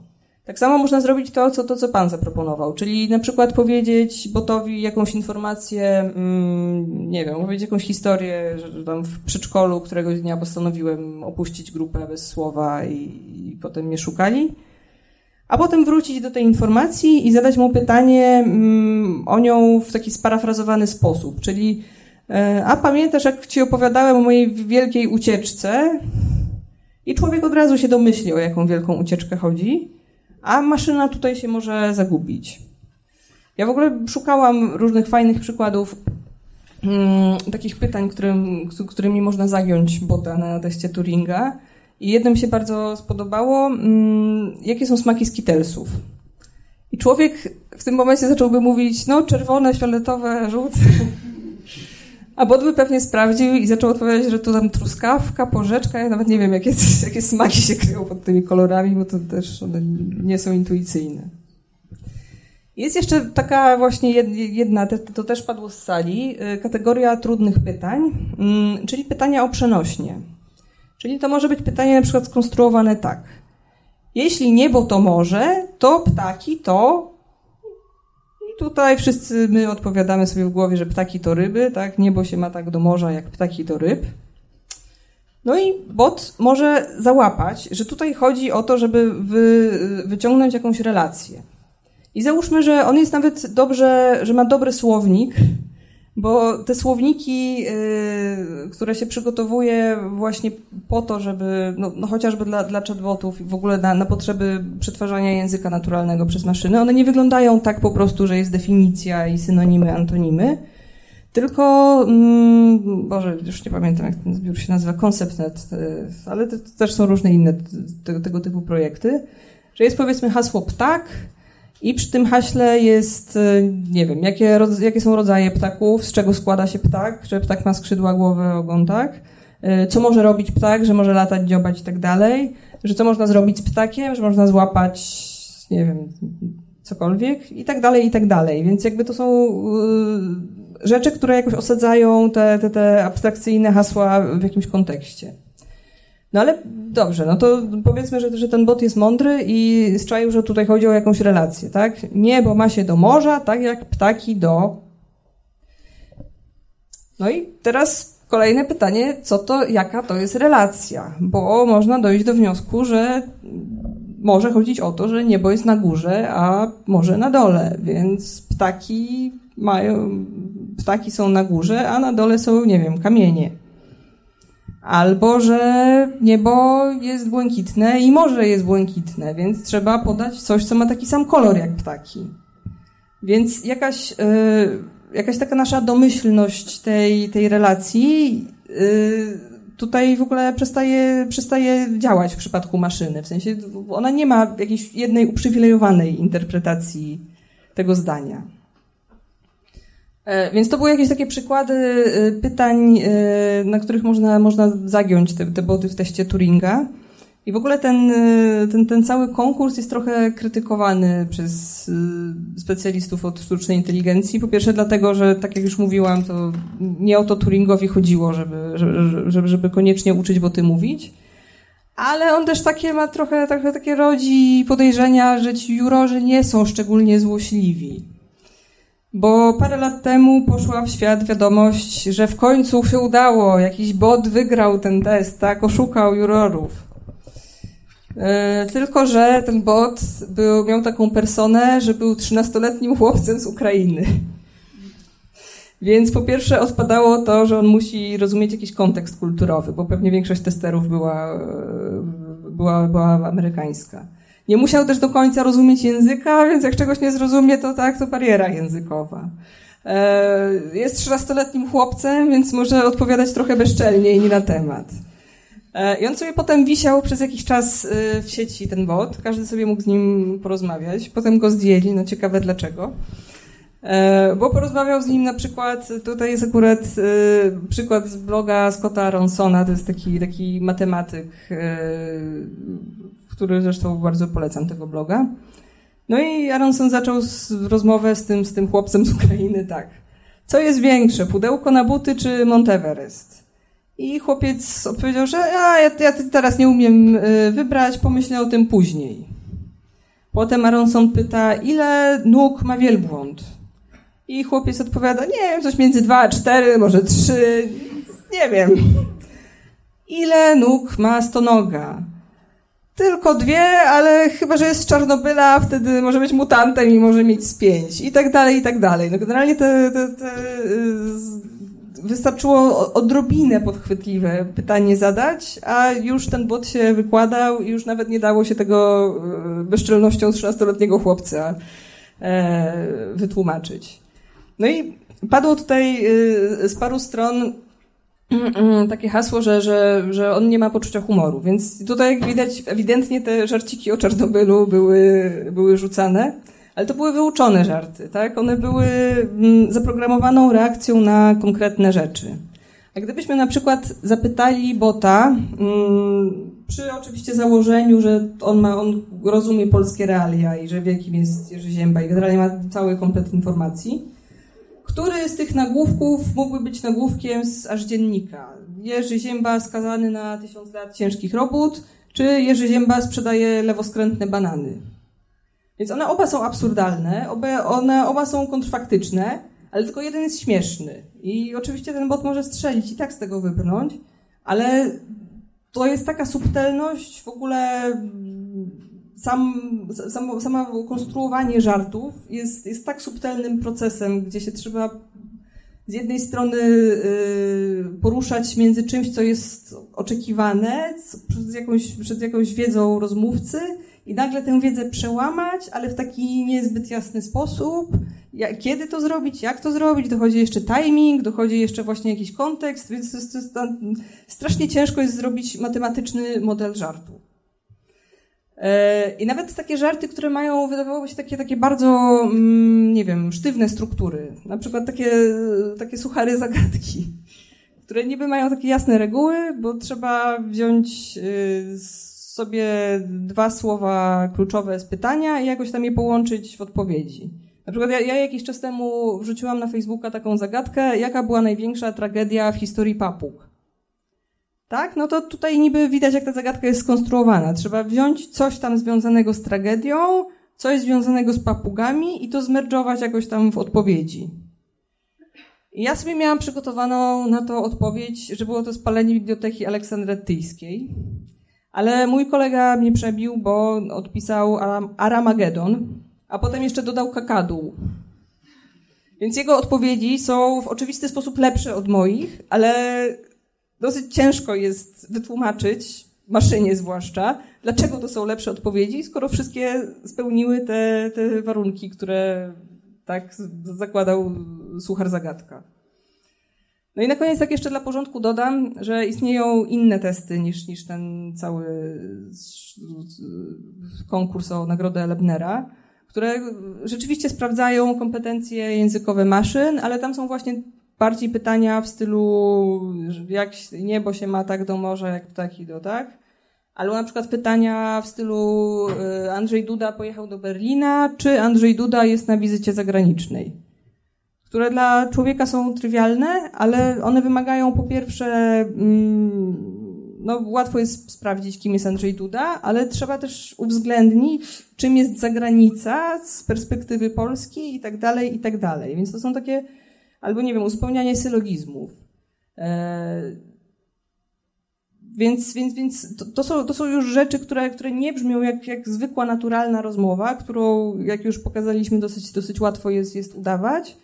Tak samo można zrobić to, co, to, co Pan zaproponował, czyli na przykład powiedzieć botowi jakąś informację, mm, nie wiem, powiedzieć jakąś historię, że tam w przedszkolu któregoś dnia postanowiłem opuścić grupę bez słowa i, i potem mnie szukali, a potem wrócić do tej informacji i zadać mu pytanie mm, o nią w taki sparafrazowany sposób, czyli a pamiętasz, jak ci opowiadałem o mojej wielkiej ucieczce? I człowiek od razu się domyśli, o jaką wielką ucieczkę chodzi a maszyna tutaj się może zagubić. Ja w ogóle szukałam różnych fajnych przykładów hmm, takich pytań, którym, którymi można zagiąć bota na teście Turinga. I jednym się bardzo spodobało, hmm, jakie są smaki skitelsów. I człowiek w tym momencie zacząłby mówić, no czerwone, fioletowe, żółte. A Bot by pewnie sprawdził i zaczął odpowiadać, że tu tam truskawka, porzeczka, ja nawet nie wiem, jakie, jakie smaki się kryją pod tymi kolorami, bo to też one nie są intuicyjne. Jest jeszcze taka właśnie jedna, to też padło z sali, y, kategoria trudnych pytań, mm, czyli pytania o przenośnie. Czyli to może być pytanie na przykład skonstruowane tak. Jeśli niebo to morze, to ptaki to tutaj wszyscy my odpowiadamy sobie w głowie, że ptaki to ryby, tak? Niebo się ma tak do morza, jak ptaki do ryb. No i bot może załapać, że tutaj chodzi o to, żeby wy, wyciągnąć jakąś relację. I załóżmy, że on jest nawet dobrze, że ma dobry słownik, bo te słowniki, yy, które się przygotowuje właśnie po to, żeby, no, no chociażby dla, dla chatbotów i w ogóle na, na, potrzeby przetwarzania języka naturalnego przez maszyny, one nie wyglądają tak po prostu, że jest definicja i synonimy, antonimy, tylko, mm, Boże, już nie pamiętam jak ten zbiór się nazywa, ConceptNet, yy, ale to, to też są różne inne tego, tego typu projekty, że jest powiedzmy hasło ptak, i przy tym haśle jest, y, nie wiem, jakie, jakie są rodzaje ptaków, z czego składa się ptak, że ptak ma skrzydła, głowę, ogon, tak? Y, co może robić ptak, że może latać, dziobać i tak dalej? Że co można zrobić z ptakiem, że można złapać, nie wiem, cokolwiek i tak dalej, i tak dalej. Więc jakby to są y, rzeczy, które jakoś osadzają te, te, te abstrakcyjne hasła w jakimś kontekście. No ale dobrze, no to powiedzmy, że, że ten bot jest mądry i zczaił, że tutaj chodzi o jakąś relację, tak? Niebo ma się do morza, tak jak ptaki do... No i teraz kolejne pytanie, co to, jaka to jest relacja? Bo można dojść do wniosku, że może chodzić o to, że niebo jest na górze, a morze na dole, więc ptaki mają, ptaki są na górze, a na dole są, nie wiem, kamienie. Albo, że niebo jest błękitne i morze jest błękitne, więc trzeba podać coś, co ma taki sam kolor jak ptaki. Więc jakaś, yy, jakaś taka nasza domyślność tej, tej relacji yy, tutaj w ogóle przestaje, przestaje działać w przypadku maszyny. W sensie ona nie ma jakiejś jednej uprzywilejowanej interpretacji tego zdania. E, więc to były jakieś takie przykłady e, pytań, e, na których można, można zagiąć te, te boty w teście Turinga. I w ogóle ten, ten, ten cały konkurs jest trochę krytykowany przez specjalistów od sztucznej inteligencji. Po pierwsze dlatego, że tak jak już mówiłam, to nie o to Turingowi chodziło, żeby, żeby, żeby koniecznie uczyć boty mówić. Ale on też takie ma trochę, trochę takie rodzi podejrzenia, że ci jurorzy nie są szczególnie złośliwi. Bo parę lat temu poszła w świat wiadomość, że w końcu się udało, jakiś bot wygrał ten test, tak, oszukał jurorów. E, tylko, że ten bot był, miał taką personę, że był 13-letnim chłopcem z Ukrainy. Więc po pierwsze odpadało to, że on musi rozumieć jakiś kontekst kulturowy, bo pewnie większość testerów była, e, była, była amerykańska. Nie musiał też do końca rozumieć języka, więc jak czegoś nie zrozumie, to tak, to bariera językowa. E, jest 13-letnim chłopcem, więc może odpowiadać trochę bezczelnie i nie na temat. E, I on sobie potem wisiał przez jakiś czas e, w sieci, ten bot. Każdy sobie mógł z nim porozmawiać. Potem go zdjęli, no ciekawe dlaczego. Bo porozmawiał z nim na przykład, tutaj jest akurat przykład z bloga Scotta Ronsona, to jest taki, taki matematyk który zresztą bardzo polecam tego bloga. No i Aronson zaczął z, rozmowę z tym, z tym chłopcem z Ukrainy tak. Co jest większe, pudełko na buty czy Monteverest? I chłopiec odpowiedział, że ja, ja, ja teraz nie umiem y, wybrać, pomyślę o tym później. Potem Aronson pyta, ile nóg ma wielbłąd? I chłopiec odpowiada, nie wiem, coś między dwa a cztery, może trzy, nie wiem. Ile nóg ma stonoga? Tylko dwie, ale chyba, że jest z Czarnobyla, wtedy może być mutantem i może mieć z pięć. I tak dalej, i tak dalej. No generalnie te, te, te wystarczyło odrobinę podchwytliwe pytanie zadać, a już ten bot się wykładał i już nawet nie dało się tego e, bezczelnością 13-letniego chłopca e, wytłumaczyć. No i padło tutaj e, z paru stron takie hasło, że, że, że on nie ma poczucia humoru. Więc tutaj, jak widać, ewidentnie te żarciki o Czarnobylu były, były rzucane, ale to były wyuczone żarty, tak? One były mm, zaprogramowaną reakcją na konkretne rzeczy. A gdybyśmy na przykład zapytali bota, przy oczywiście założeniu, że on ma, on rozumie polskie realia i że wie, kim jest Jerzy Zięba i generalnie ma cały komplet informacji, który z tych nagłówków mógłby być nagłówkiem z aż dziennika? Jerzy Zięba skazany na tysiąc lat ciężkich robót, czy Jerzy Zięba sprzedaje lewoskrętne banany? Więc one oba są absurdalne, oba, one oba są kontrfaktyczne, ale tylko jeden jest śmieszny. I oczywiście ten bot może strzelić i tak z tego wybrnąć, ale to jest taka subtelność w ogóle sam, sam, samo konstruowanie żartów jest, jest tak subtelnym procesem, gdzie się trzeba z jednej strony y, poruszać między czymś, co jest oczekiwane przed jakąś, przed jakąś wiedzą rozmówcy i nagle tę wiedzę przełamać, ale w taki niezbyt jasny sposób. Jak, kiedy to zrobić, jak to zrobić, dochodzi jeszcze timing, dochodzi jeszcze właśnie jakiś kontekst, więc to jest, to jest, to strasznie ciężko jest zrobić matematyczny model żartu. E, I nawet takie żarty, które mają, wydawałoby się, takie, takie bardzo, mm, nie wiem, sztywne struktury. Na przykład takie, takie suchary zagadki, które niby mają takie jasne reguły, bo trzeba wziąć y, sobie dwa słowa kluczowe z pytania i jakoś tam je połączyć w odpowiedzi. Na przykład ja, ja jakiś czas temu wrzuciłam na Facebooka taką zagadkę, jaka była największa tragedia w historii papug. Tak? No to tutaj niby widać, jak ta zagadka jest skonstruowana. Trzeba wziąć coś tam związanego z tragedią, coś związanego z papugami i to zmerdżować jakoś tam w odpowiedzi. I ja sobie miałam przygotowaną na to odpowiedź, że było to spalenie biblioteki aleksandryjskiej. Ale mój kolega mnie przebił, bo odpisał Aram Aramagedon, a potem jeszcze dodał kakadu. Więc jego odpowiedzi są w oczywisty sposób lepsze od moich, ale dosyć ciężko jest wytłumaczyć, maszynie zwłaszcza, dlaczego to są lepsze odpowiedzi, skoro wszystkie spełniły te, te warunki, które tak zakładał suchar zagadka. No i na koniec tak jeszcze dla porządku dodam, że istnieją inne testy niż, niż ten cały konkurs o Nagrodę Lebnera, które rzeczywiście sprawdzają kompetencje językowe maszyn, ale tam są właśnie bardziej pytania w stylu jak niebo się ma tak do morza, jak ptaki do, tak? Albo na przykład pytania w stylu y, Andrzej Duda pojechał do Berlina, czy Andrzej Duda jest na wizycie zagranicznej? Które dla człowieka są trywialne, ale one wymagają po pierwsze, mm, no łatwo jest sprawdzić, kim jest Andrzej Duda, ale trzeba też uwzględnić, czym jest zagranica z perspektywy Polski i tak dalej, i tak dalej. Więc to są takie, albo nie wiem, uzupełnianie sylogizmów. E, więc, więc, więc to, to, są, to są już rzeczy, które, które nie brzmią jak, jak zwykła, naturalna rozmowa, którą, jak już pokazaliśmy, dosyć, dosyć łatwo jest, jest udawać,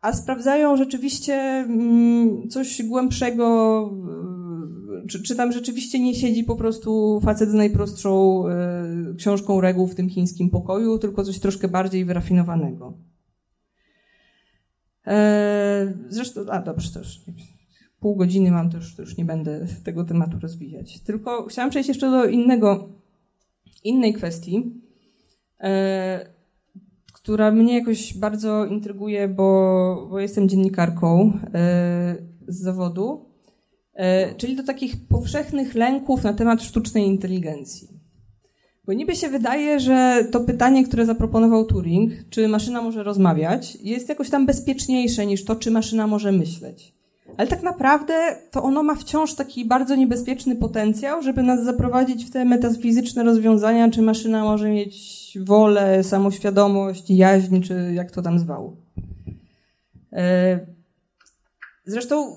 a sprawdzają rzeczywiście mm, coś głębszego, y, czy, czy tam rzeczywiście nie siedzi po prostu facet z najprostszą y, książką reguł w tym chińskim pokoju, tylko coś troszkę bardziej wyrafinowanego. E, zresztą, a dobrze, też pół godziny mam, to już, to już nie będę tego tematu rozwijać. Tylko chciałam przejść jeszcze do innego, innej kwestii, e, która mnie jakoś bardzo intryguje, bo, bo jestem dziennikarką e, z zawodu, czyli do takich powszechnych lęków na temat sztucznej inteligencji. Bo niby się wydaje, że to pytanie, które zaproponował Turing, czy maszyna może rozmawiać, jest jakoś tam bezpieczniejsze niż to, czy maszyna może myśleć. Ale tak naprawdę to ono ma wciąż taki bardzo niebezpieczny potencjał, żeby nas zaprowadzić w te metafizyczne rozwiązania, czy maszyna może mieć wolę, samoświadomość, jaźń, czy jak to tam zwał. Zresztą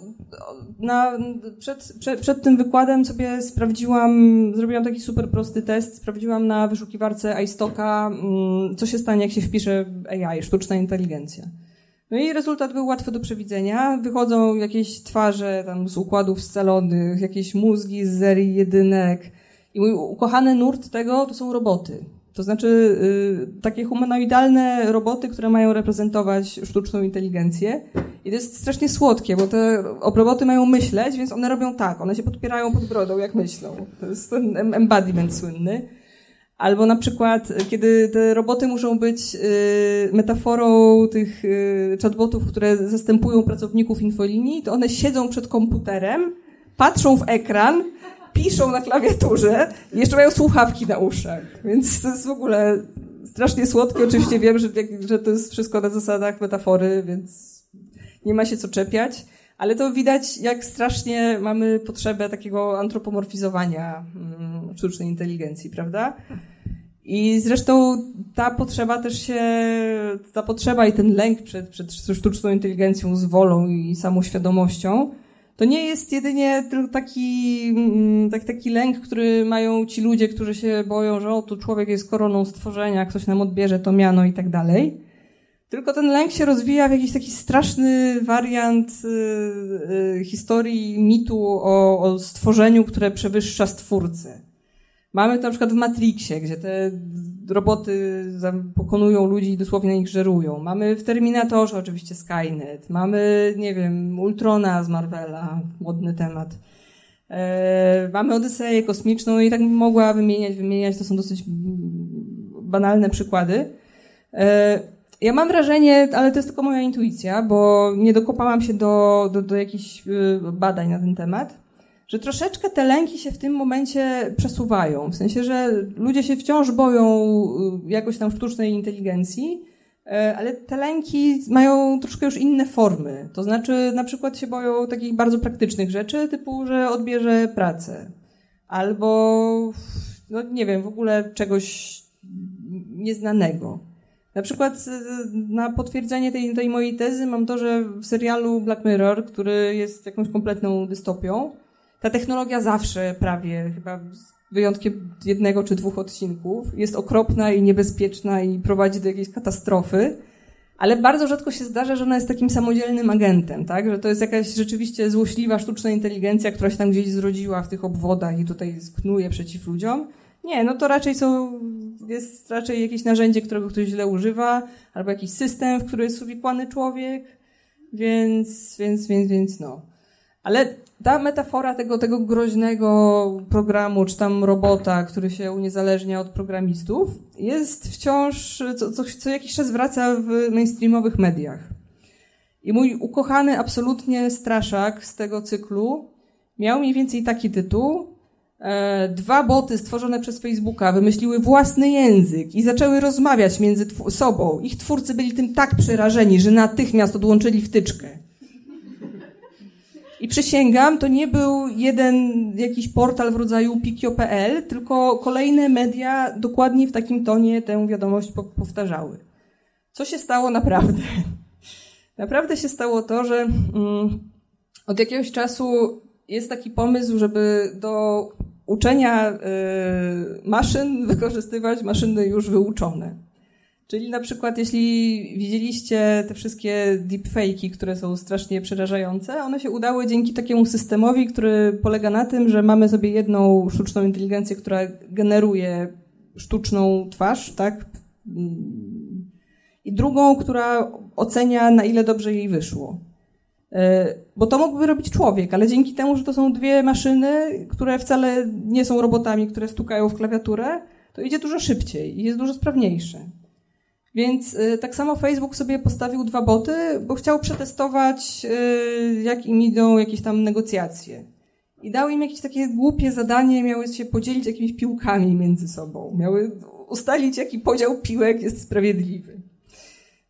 na, przed, przed, przed, tym wykładem sobie sprawdziłam, zrobiłam taki super prosty test, sprawdziłam na wyszukiwarce iStocka, mm, co się stanie, jak się wpisze AI, sztuczna inteligencja. No i rezultat był łatwy do przewidzenia. Wychodzą jakieś twarze tam z układów scalonych, jakieś mózgi z serii jedynek. I mój ukochany nurt tego to są roboty. To znaczy y, takie humanoidalne roboty, które mają reprezentować sztuczną inteligencję. I to jest strasznie słodkie, bo te roboty mają myśleć, więc one robią tak. One się podpierają pod brodą, jak myślą. To jest ten embodiment słynny. Albo na przykład, kiedy te roboty muszą być y, metaforą tych y, chatbotów, które zastępują pracowników infolinii, to one siedzą przed komputerem, patrzą w ekran, piszą na klawiaturze i jeszcze mają słuchawki na uszach. Więc to jest w ogóle strasznie słodkie. Oczywiście wiem, że, że to jest wszystko na zasadach metafory, więc nie ma się co czepiać. Ale to widać, jak strasznie mamy potrzebę takiego antropomorfizowania mm, sztucznej inteligencji, prawda? I zresztą ta potrzeba też się, ta potrzeba i ten lęk przed, przed sztuczną inteligencją z wolą i samoświadomością, to nie jest jedynie tylko taki, mm, tak, taki lęk, który mają ci ludzie, którzy się boją, że o, tu człowiek jest koroną stworzenia, ktoś nam odbierze to miano i tak dalej. Tylko ten lęk się rozwija w jakiś taki straszny wariant y, y, historii mitu o, o stworzeniu, które przewyższa stwórcę. Mamy to na przykład w Matrixie, gdzie te roboty pokonują ludzi i dosłownie na nich żerują. Mamy w Terminatorze oczywiście Skynet. Mamy, nie wiem, Ultrona z Marvela, modny temat. E, mamy Odyseję kosmiczną i tak mogła wymieniać, wymieniać. To są dosyć banalne przykłady. E, ja mam wrażenie, ale to jest tylko moja intuicja, bo nie dokopałam się do, do, do jakichś y, badań na ten temat, że troszeczkę te lęki się w tym momencie przesuwają. W sensie, że ludzie się wciąż boją y, jakoś tam sztucznej inteligencji, E, ale te lęki mają troszkę już inne formy. To znaczy, na przykład się boją takich bardzo praktycznych rzeczy, typu, że odbierze pracę. Albo, no nie wiem, w ogóle czegoś nieznanego. Na przykład na potwierdzenie tej, tej mojej tezy mam to, że w serialu Black Mirror, który jest jakąś kompletną dystopią, ta technologia zawsze prawie, chyba z wyjątkiem jednego czy dwóch odcinków, jest okropna i niebezpieczna i prowadzi do jakiejś katastrofy, ale bardzo rzadko się zdarza, że ona jest takim samodzielnym agentem, tak? Że to jest jakaś rzeczywiście złośliwa sztuczna inteligencja, która się tam gdzieś zrodziła w tych obwodach i tutaj sknuje przeciw ludziom. Nie, no to raczej są, jest raczej jakieś narzędzie, którego ktoś źle używa, albo jakiś system, w który jest uwikłany człowiek, więc, więc, więc, więc no. Ale ta metafora tego, tego groźnego programu, czy tam robota, który się uniezależnia od programistów, jest wciąż, co, co, co jakiś czas wraca w mainstreamowych mediach. I mój ukochany absolutnie straszak z tego cyklu miał mniej więcej taki tytuł. E, dwa boty stworzone przez Facebooka wymyśliły własny język i zaczęły rozmawiać między sobą. Ich twórcy byli tym tak przerażeni, że natychmiast odłączyli wtyczkę. I przysięgam, to nie był jeden jakiś portal w rodzaju pikio.pl, tylko kolejne media dokładnie w takim tonie tę wiadomość powtarzały. Co się stało naprawdę? Naprawdę się stało to, że mm, od jakiegoś czasu jest taki pomysł, żeby do uczenia y, maszyn wykorzystywać maszyny już wyuczone. Czyli na przykład, jeśli widzieliście te wszystkie deepfake'i, które są strasznie przerażające, one się udały dzięki takiemu systemowi, który polega na tym, że mamy sobie jedną sztuczną inteligencję, która generuje sztuczną twarz, tak? I drugą, która ocenia, na ile dobrze jej wyszło. E, bo to mógłby robić człowiek, ale dzięki temu, że to są dwie maszyny, które wcale nie są robotami, które stukają w klawiaturę, to idzie dużo szybciej i jest dużo sprawniejsze. Więc y, tak samo Facebook sobie postawił dwa boty, bo chciał przetestować, y, jak im idą jakieś tam negocjacje. I dał im jakieś takie głupie zadanie, miały się podzielić jakimiś piłkami między sobą. Miały ustalić, jaki podział piłek jest sprawiedliwy.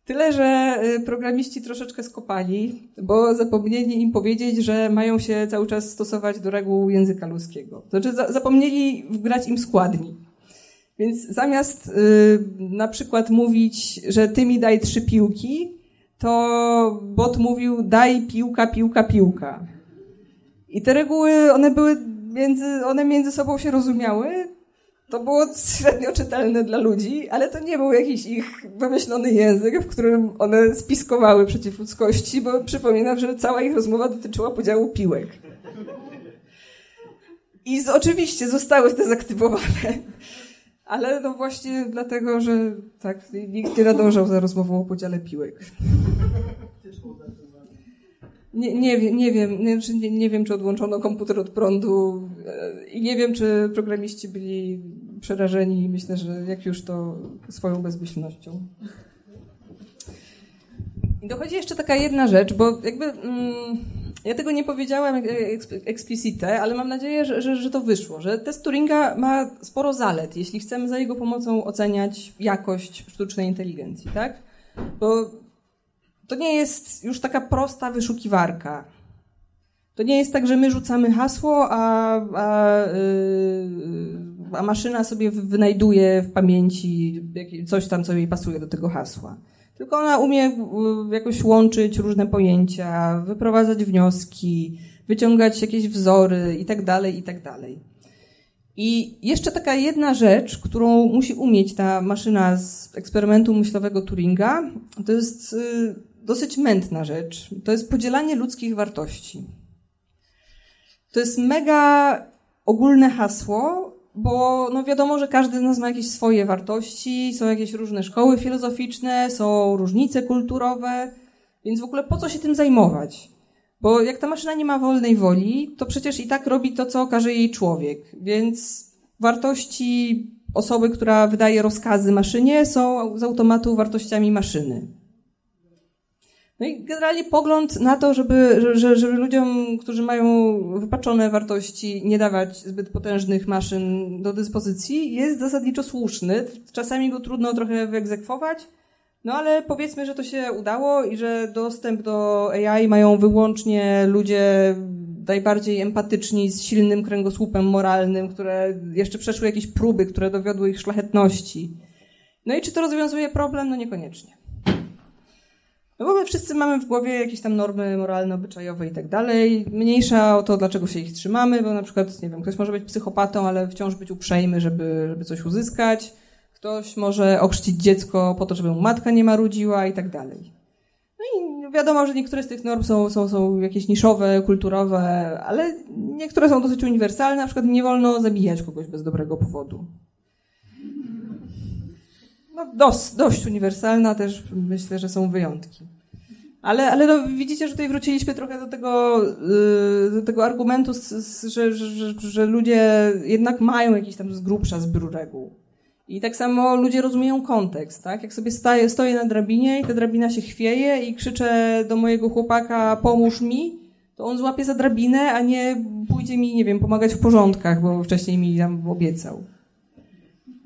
Tyle, że y, programiści troszeczkę skopali, bo zapomnieli im powiedzieć, że mają się cały czas stosować do reguł języka ludzkiego. Znaczy zapomnieli wgrać im składni. Więc zamiast y, na przykład mówić, że ty mi daj trzy piłki, to bot mówił daj piłka, piłka, piłka. I te reguły, one były między, one między sobą się rozumiały. To było średnio czytelne dla ludzi, ale to nie był jakiś ich wymyślony język, w którym one spiskowały przeciw ludzkości, bo przypominam, że cała ich rozmowa dotyczyła podziału piłek. I z, oczywiście zostały zdezaktywowane. Ale no właśnie dlatego, że tak, nikt nie nadążał za rozmową o podziale piłek. Nie, nie, nie wiem, nie, nie, nie wiem, czy odłączono komputer od prądu e, i nie wiem, czy programiści byli przerażeni. Myślę, że jak już to swoją bezmyślnością. I dochodzi jeszcze taka jedna rzecz, bo jakby mm, ja tego nie powiedziałam eksplicite, ale mam nadzieję, że, że, że, to wyszło, że test Turinga ma sporo zalet, jeśli chcemy za jego pomocą oceniać jakość sztucznej inteligencji, tak? Bo to nie jest już taka prosta wyszukiwarka. To nie jest tak, że my rzucamy hasło, a, a, yy, a maszyna sobie wynajduje w pamięci coś tam, co jej pasuje do tego hasła. Tylko ona umie jakoś łączyć różne pojęcia, wyprowadzać wnioski, wyciągać jakieś wzory i tak dalej, i tak dalej. I jeszcze taka jedna rzecz, którą musi umieć ta maszyna z eksperymentu myślowego Turinga, to jest e, dosyć mętna rzecz. To jest podzielanie ludzkich wartości. To jest mega ogólne hasło, bo no wiadomo, że każdy z nas ma jakieś swoje wartości, są jakieś różne szkoły filozoficzne, są różnice kulturowe, więc w ogóle po co się tym zajmować? Bo jak ta maszyna nie ma wolnej woli, to przecież i tak robi to, co każe jej człowiek. Więc wartości osoby, która wydaje rozkazy maszynie, są z automatu wartościami maszyny. No i generalnie pogląd na to, żeby, że, żeby ludziom, którzy mają wypaczone wartości, nie dawać zbyt potężnych maszyn do dyspozycji, jest zasadniczo słuszny. Czasami go trudno trochę wyegzekwować, No ale powiedzmy, że to się udało i że dostęp do AI mają wyłącznie ludzie najbardziej empatyczni, z silnym kręgosłupem moralnym, które jeszcze przeszły jakieś próby, które dowiodły ich szlachetności. No i czy to rozwiązuje problem? No niekoniecznie. No bo my wszyscy mamy w głowie jakieś tam normy moralne, obyczajowe i tak dalej. Mniejsza o to, dlaczego się ich trzymamy, bo na przykład, nie wiem, ktoś może być psychopatą, ale wciąż być uprzejmy, żeby, żeby coś uzyskać. Ktoś może ochrzcić dziecko po to, żeby mu matka nie marudziła i tak dalej. No i wiadomo, że niektóre z tych norm są, są, są jakieś niszowe, kulturowe, ale niektóre są dosyć uniwersalne. Na przykład nie wolno zabijać kogoś bez dobrego powodu. No, dość, dość uniwersalna, też myślę, że są wyjątki. Ale, ale no, widzicie, że tutaj wróciliśmy trochę do tego, yy, do tego argumentu, że, że, że ludzie jednak mają jakiś tam z grubsza zbiór reguł. I tak samo ludzie rozumieją kontekst, tak? Jak sobie staję, stoję na drabinie i ta drabina się chwieje i krzyczę do mojego chłopaka pomóż mi, to on złapie za drabinę, a nie pójdzie mi, nie wiem, pomagać w porządkach, bo wcześniej mi tam obiecał.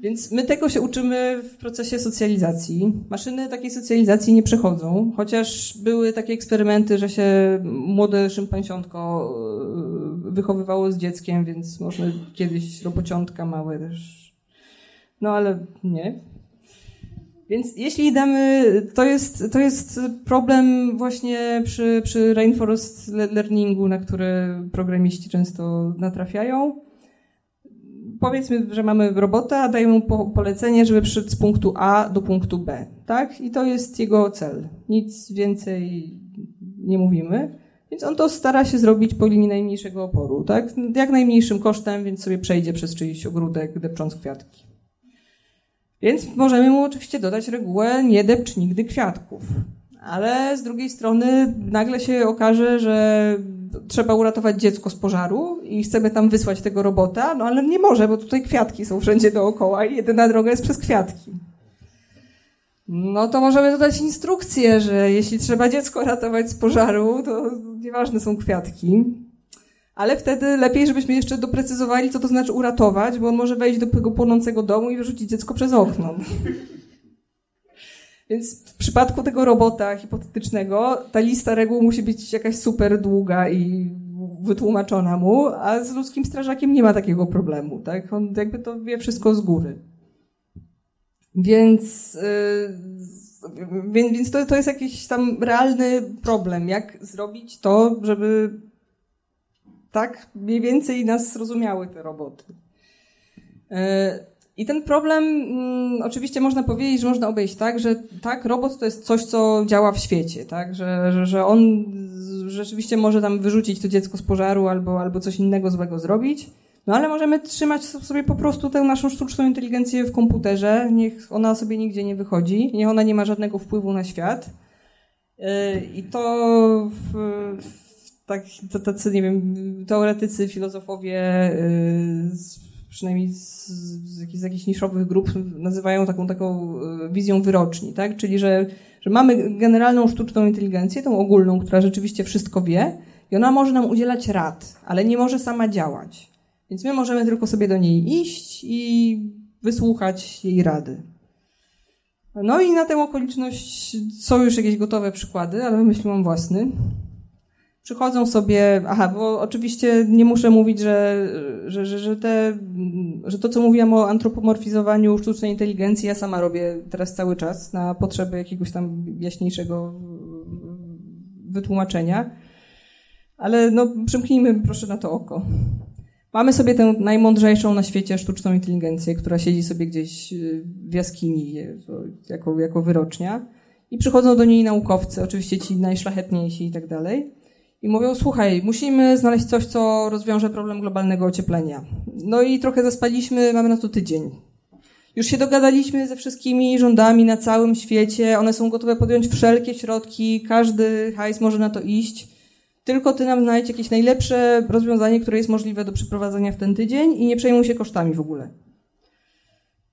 Więc my tego się uczymy w procesie socjalizacji. Maszyny takiej socjalizacji nie przechodzą, chociaż były takie eksperymenty, że się młode szympansiątko e, wychowywało z dzieckiem, więc może kiedyś robociątka małe też. No ale nie. Więc jeśli damy, to jest, to jest problem właśnie przy, przy rainforest learningu, na który programiści często natrafiają powiedzmy, że mamy robota, a dajemy mu polecenie, żeby przyszedł z punktu A do punktu B, tak? I to jest jego cel. Nic więcej nie mówimy. Więc on to stara się zrobić po linii najmniejszego oporu, tak? Jak najmniejszym kosztem, więc sobie przejdzie przez czyjś ogródek, depcząc kwiatki. Więc możemy mu oczywiście dodać regułę nie depcz nigdy kwiatków. Ale z drugiej strony nagle się okaże, że trzeba uratować dziecko z pożaru i chcemy tam wysłać tego robota, no ale nie może, bo tutaj kwiatki są wszędzie dookoła i jedyna droga jest przez kwiatki. No to możemy dodać instrukcję, że jeśli trzeba dziecko ratować z pożaru, to nieważne są kwiatki. Ale wtedy lepiej, żebyśmy jeszcze doprecyzowali, co to znaczy uratować, bo on może wejść do tego płonącego domu i wyrzucić dziecko przez okno. Więc w przypadku tego robota hipotetycznego, ta lista reguł musi być jakaś super długa i wytłumaczona mu, a z ludzkim strażakiem nie ma takiego problemu, tak? On jakby to wie wszystko z góry. Więc, yy, więc, to, to jest jakiś tam realny problem, jak zrobić to, żeby tak mniej więcej nas zrozumiały te roboty. Yy, i ten problem, mm, oczywiście można powiedzieć, że można obejść tak, że tak, robot to jest coś, co działa w świecie, tak, że, że, że on rzeczywiście może tam wyrzucić to dziecko z pożaru albo, albo coś innego złego zrobić. No ale możemy trzymać sobie po prostu tę naszą sztuczną inteligencję w komputerze, niech ona sobie nigdzie nie wychodzi, niech ona nie ma żadnego wpływu na świat. Yy, I to w, w tak, tacy, nie wiem, teoretycy, filozofowie yy, przynajmniej z, z, z jakichś niszowych grup nazywają taką taką e, wizją wyroczni, tak? Czyli, że, że mamy generalną sztuczną inteligencję, tą ogólną, która rzeczywiście wszystko wie i ona może nam udzielać rad, ale nie może sama działać. Więc my możemy tylko sobie do niej iść i wysłuchać jej rady. No i na tę okoliczność są już jakieś gotowe przykłady, ale wymyśliłam własny. Przychodzą sobie, aha, bo oczywiście nie muszę mówić, że, że, że, że, te, że to, co mówiłam o antropomorfizowaniu sztucznej inteligencji, ja sama robię teraz cały czas na potrzeby jakiegoś tam jaśniejszego wytłumaczenia. Ale no, przymknijmy proszę na to oko. Mamy sobie tę najmądrzejszą na świecie sztuczną inteligencję, która siedzi sobie gdzieś w jaskini jako, jako wyrocznia. I przychodzą do niej naukowcy, oczywiście ci najszlachetniejsi i tak dalej i mówią, słuchaj, musimy znaleźć coś, co rozwiąże problem globalnego ocieplenia. No i trochę zaspaliśmy, mamy na to tydzień. Już się dogadaliśmy ze wszystkimi rządami na całym świecie, one są gotowe podjąć wszelkie środki, każdy hajs może na to iść. Tylko ty nam znajdź jakieś najlepsze rozwiązanie, które jest możliwe do przeprowadzenia w ten tydzień i nie przejmuj się kosztami w ogóle.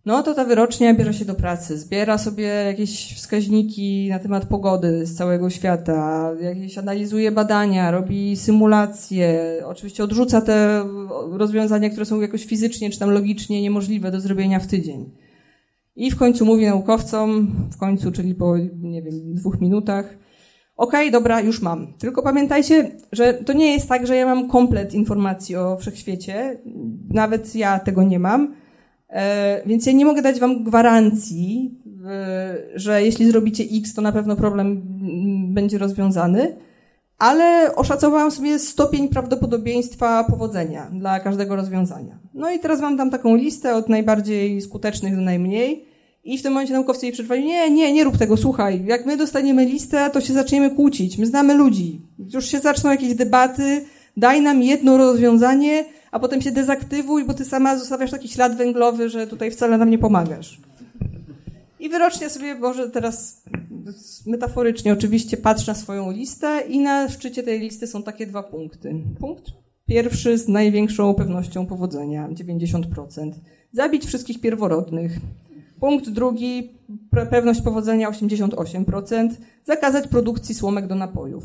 No to ta wyrocznia bierze się do pracy, zbiera sobie jakieś wskaźniki na temat pogody z całego świata, jakieś analizuje badania, robi symulacje, oczywiście odrzuca te rozwiązania, które są jakoś fizycznie czy tam logicznie niemożliwe do zrobienia w tydzień. I w końcu mówi naukowcom, w końcu, czyli po, nie wiem, dwóch minutach, okej, okay, dobra, już mam. Tylko pamiętajcie, że to nie jest tak, że ja mam komplet informacji o wszechświecie. Nawet ja tego nie mam. E, więc ja nie mogę dać wam gwarancji, że jeśli zrobicie X, to na pewno problem będzie rozwiązany, ale oszacowałam sobie stopień prawdopodobieństwa powodzenia dla każdego rozwiązania. No i teraz mam tam taką listę od najbardziej skutecznych do najmniej. I w tym momencie naukowcy jej przetrwali, nie, nie, nie rób tego, słuchaj, jak my dostaniemy listę, to się zaczniemy kłócić, my znamy ludzi, już się zaczną jakieś debaty, daj nam jedno rozwiązanie, a potem się dezaktywuj, bo ty sama zostawiasz taki ślad węglowy, że tutaj wcale nam nie pomagasz. I wyrocznie sobie, może teraz metaforycznie oczywiście patrz na swoją listę i na szczycie tej listy są takie dwa punkty. Punkt pierwszy z największą pewnością powodzenia, 90%. Zabić wszystkich pierworodnych. Punkt drugi, pewność powodzenia 88%. Zakazać produkcji słomek do napojów.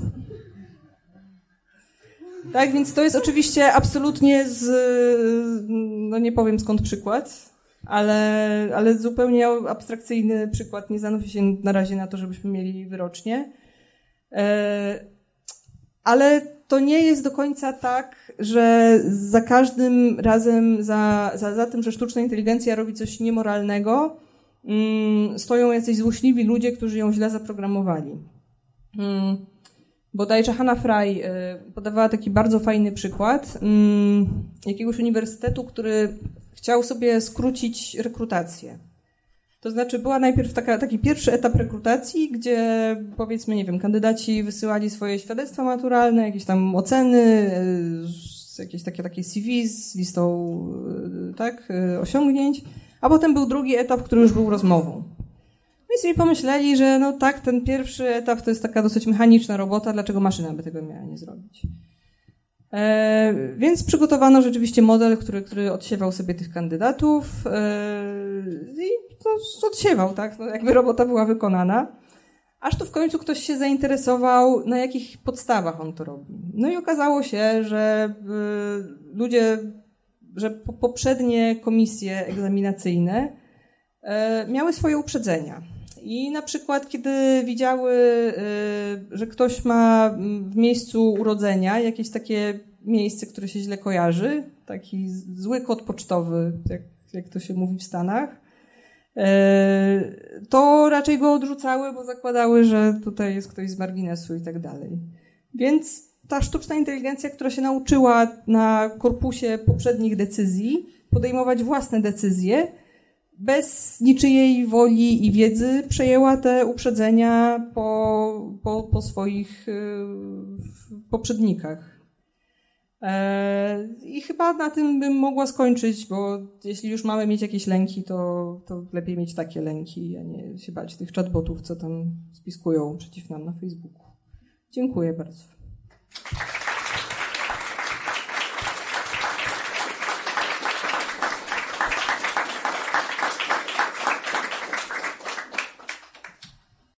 Tak, więc to jest oczywiście absolutnie z, no nie powiem skąd przykład, ale, ale zupełnie abstrakcyjny przykład. Nie zanosi się na razie na to, żebyśmy mieli wyrocznie. E, ale to nie jest do końca tak, że za każdym razem, za, za, za tym, że sztuczna inteligencja robi coś niemoralnego, mm, stoją jacyś złośliwi ludzie, którzy ją źle zaprogramowali. Mm, bodajże Hanna Fry y, podawała taki bardzo fajny przykład mm, jakiegoś uniwersytetu, który chciał sobie skrócić rekrutację. To znaczy była najpierw taka, taki pierwszy etap rekrutacji, gdzie powiedzmy, nie wiem, kandydaci wysyłali swoje świadectwa maturalne, jakieś tam oceny, y, jakieś takie, takie CV z listą y, tak, osiągnięć, a potem był drugi etap, który już był rozmową. No i sobie pomyśleli, że no tak, ten pierwszy etap to jest taka dosyć mechaniczna robota, dlaczego maszyna by tego miała nie zrobić? E, więc przygotowano rzeczywiście model, który, który odsiewał sobie tych kandydatów e, i to odsiewał, tak? No, jakby robota była wykonana. Aż tu w końcu ktoś się zainteresował, na jakich podstawach on to robi. No i okazało się, że y, ludzie, że poprzednie komisje egzaminacyjne y, miały swoje uprzedzenia. I na przykład, kiedy widziały, y, że ktoś ma w miejscu urodzenia jakieś takie miejsce, które się źle kojarzy, taki zły kod pocztowy, jak, jak to się mówi w Stanach, y, to raczej go odrzucały, bo zakładały, że tutaj jest ktoś z marginesu i tak dalej. Więc ta sztuczna inteligencja, która się nauczyła na korpusie poprzednich decyzji podejmować własne decyzje, bez niczyjej woli i wiedzy przejęła te uprzedzenia po, po, po swoich yy, poprzednikach. E, I chyba na tym bym mogła skończyć, bo jeśli już mamy mieć jakieś lęki, to, to lepiej mieć takie lęki, a nie się bać tych chatbotów, co tam spiskują przeciw nam na Facebooku. Dziękuję bardzo.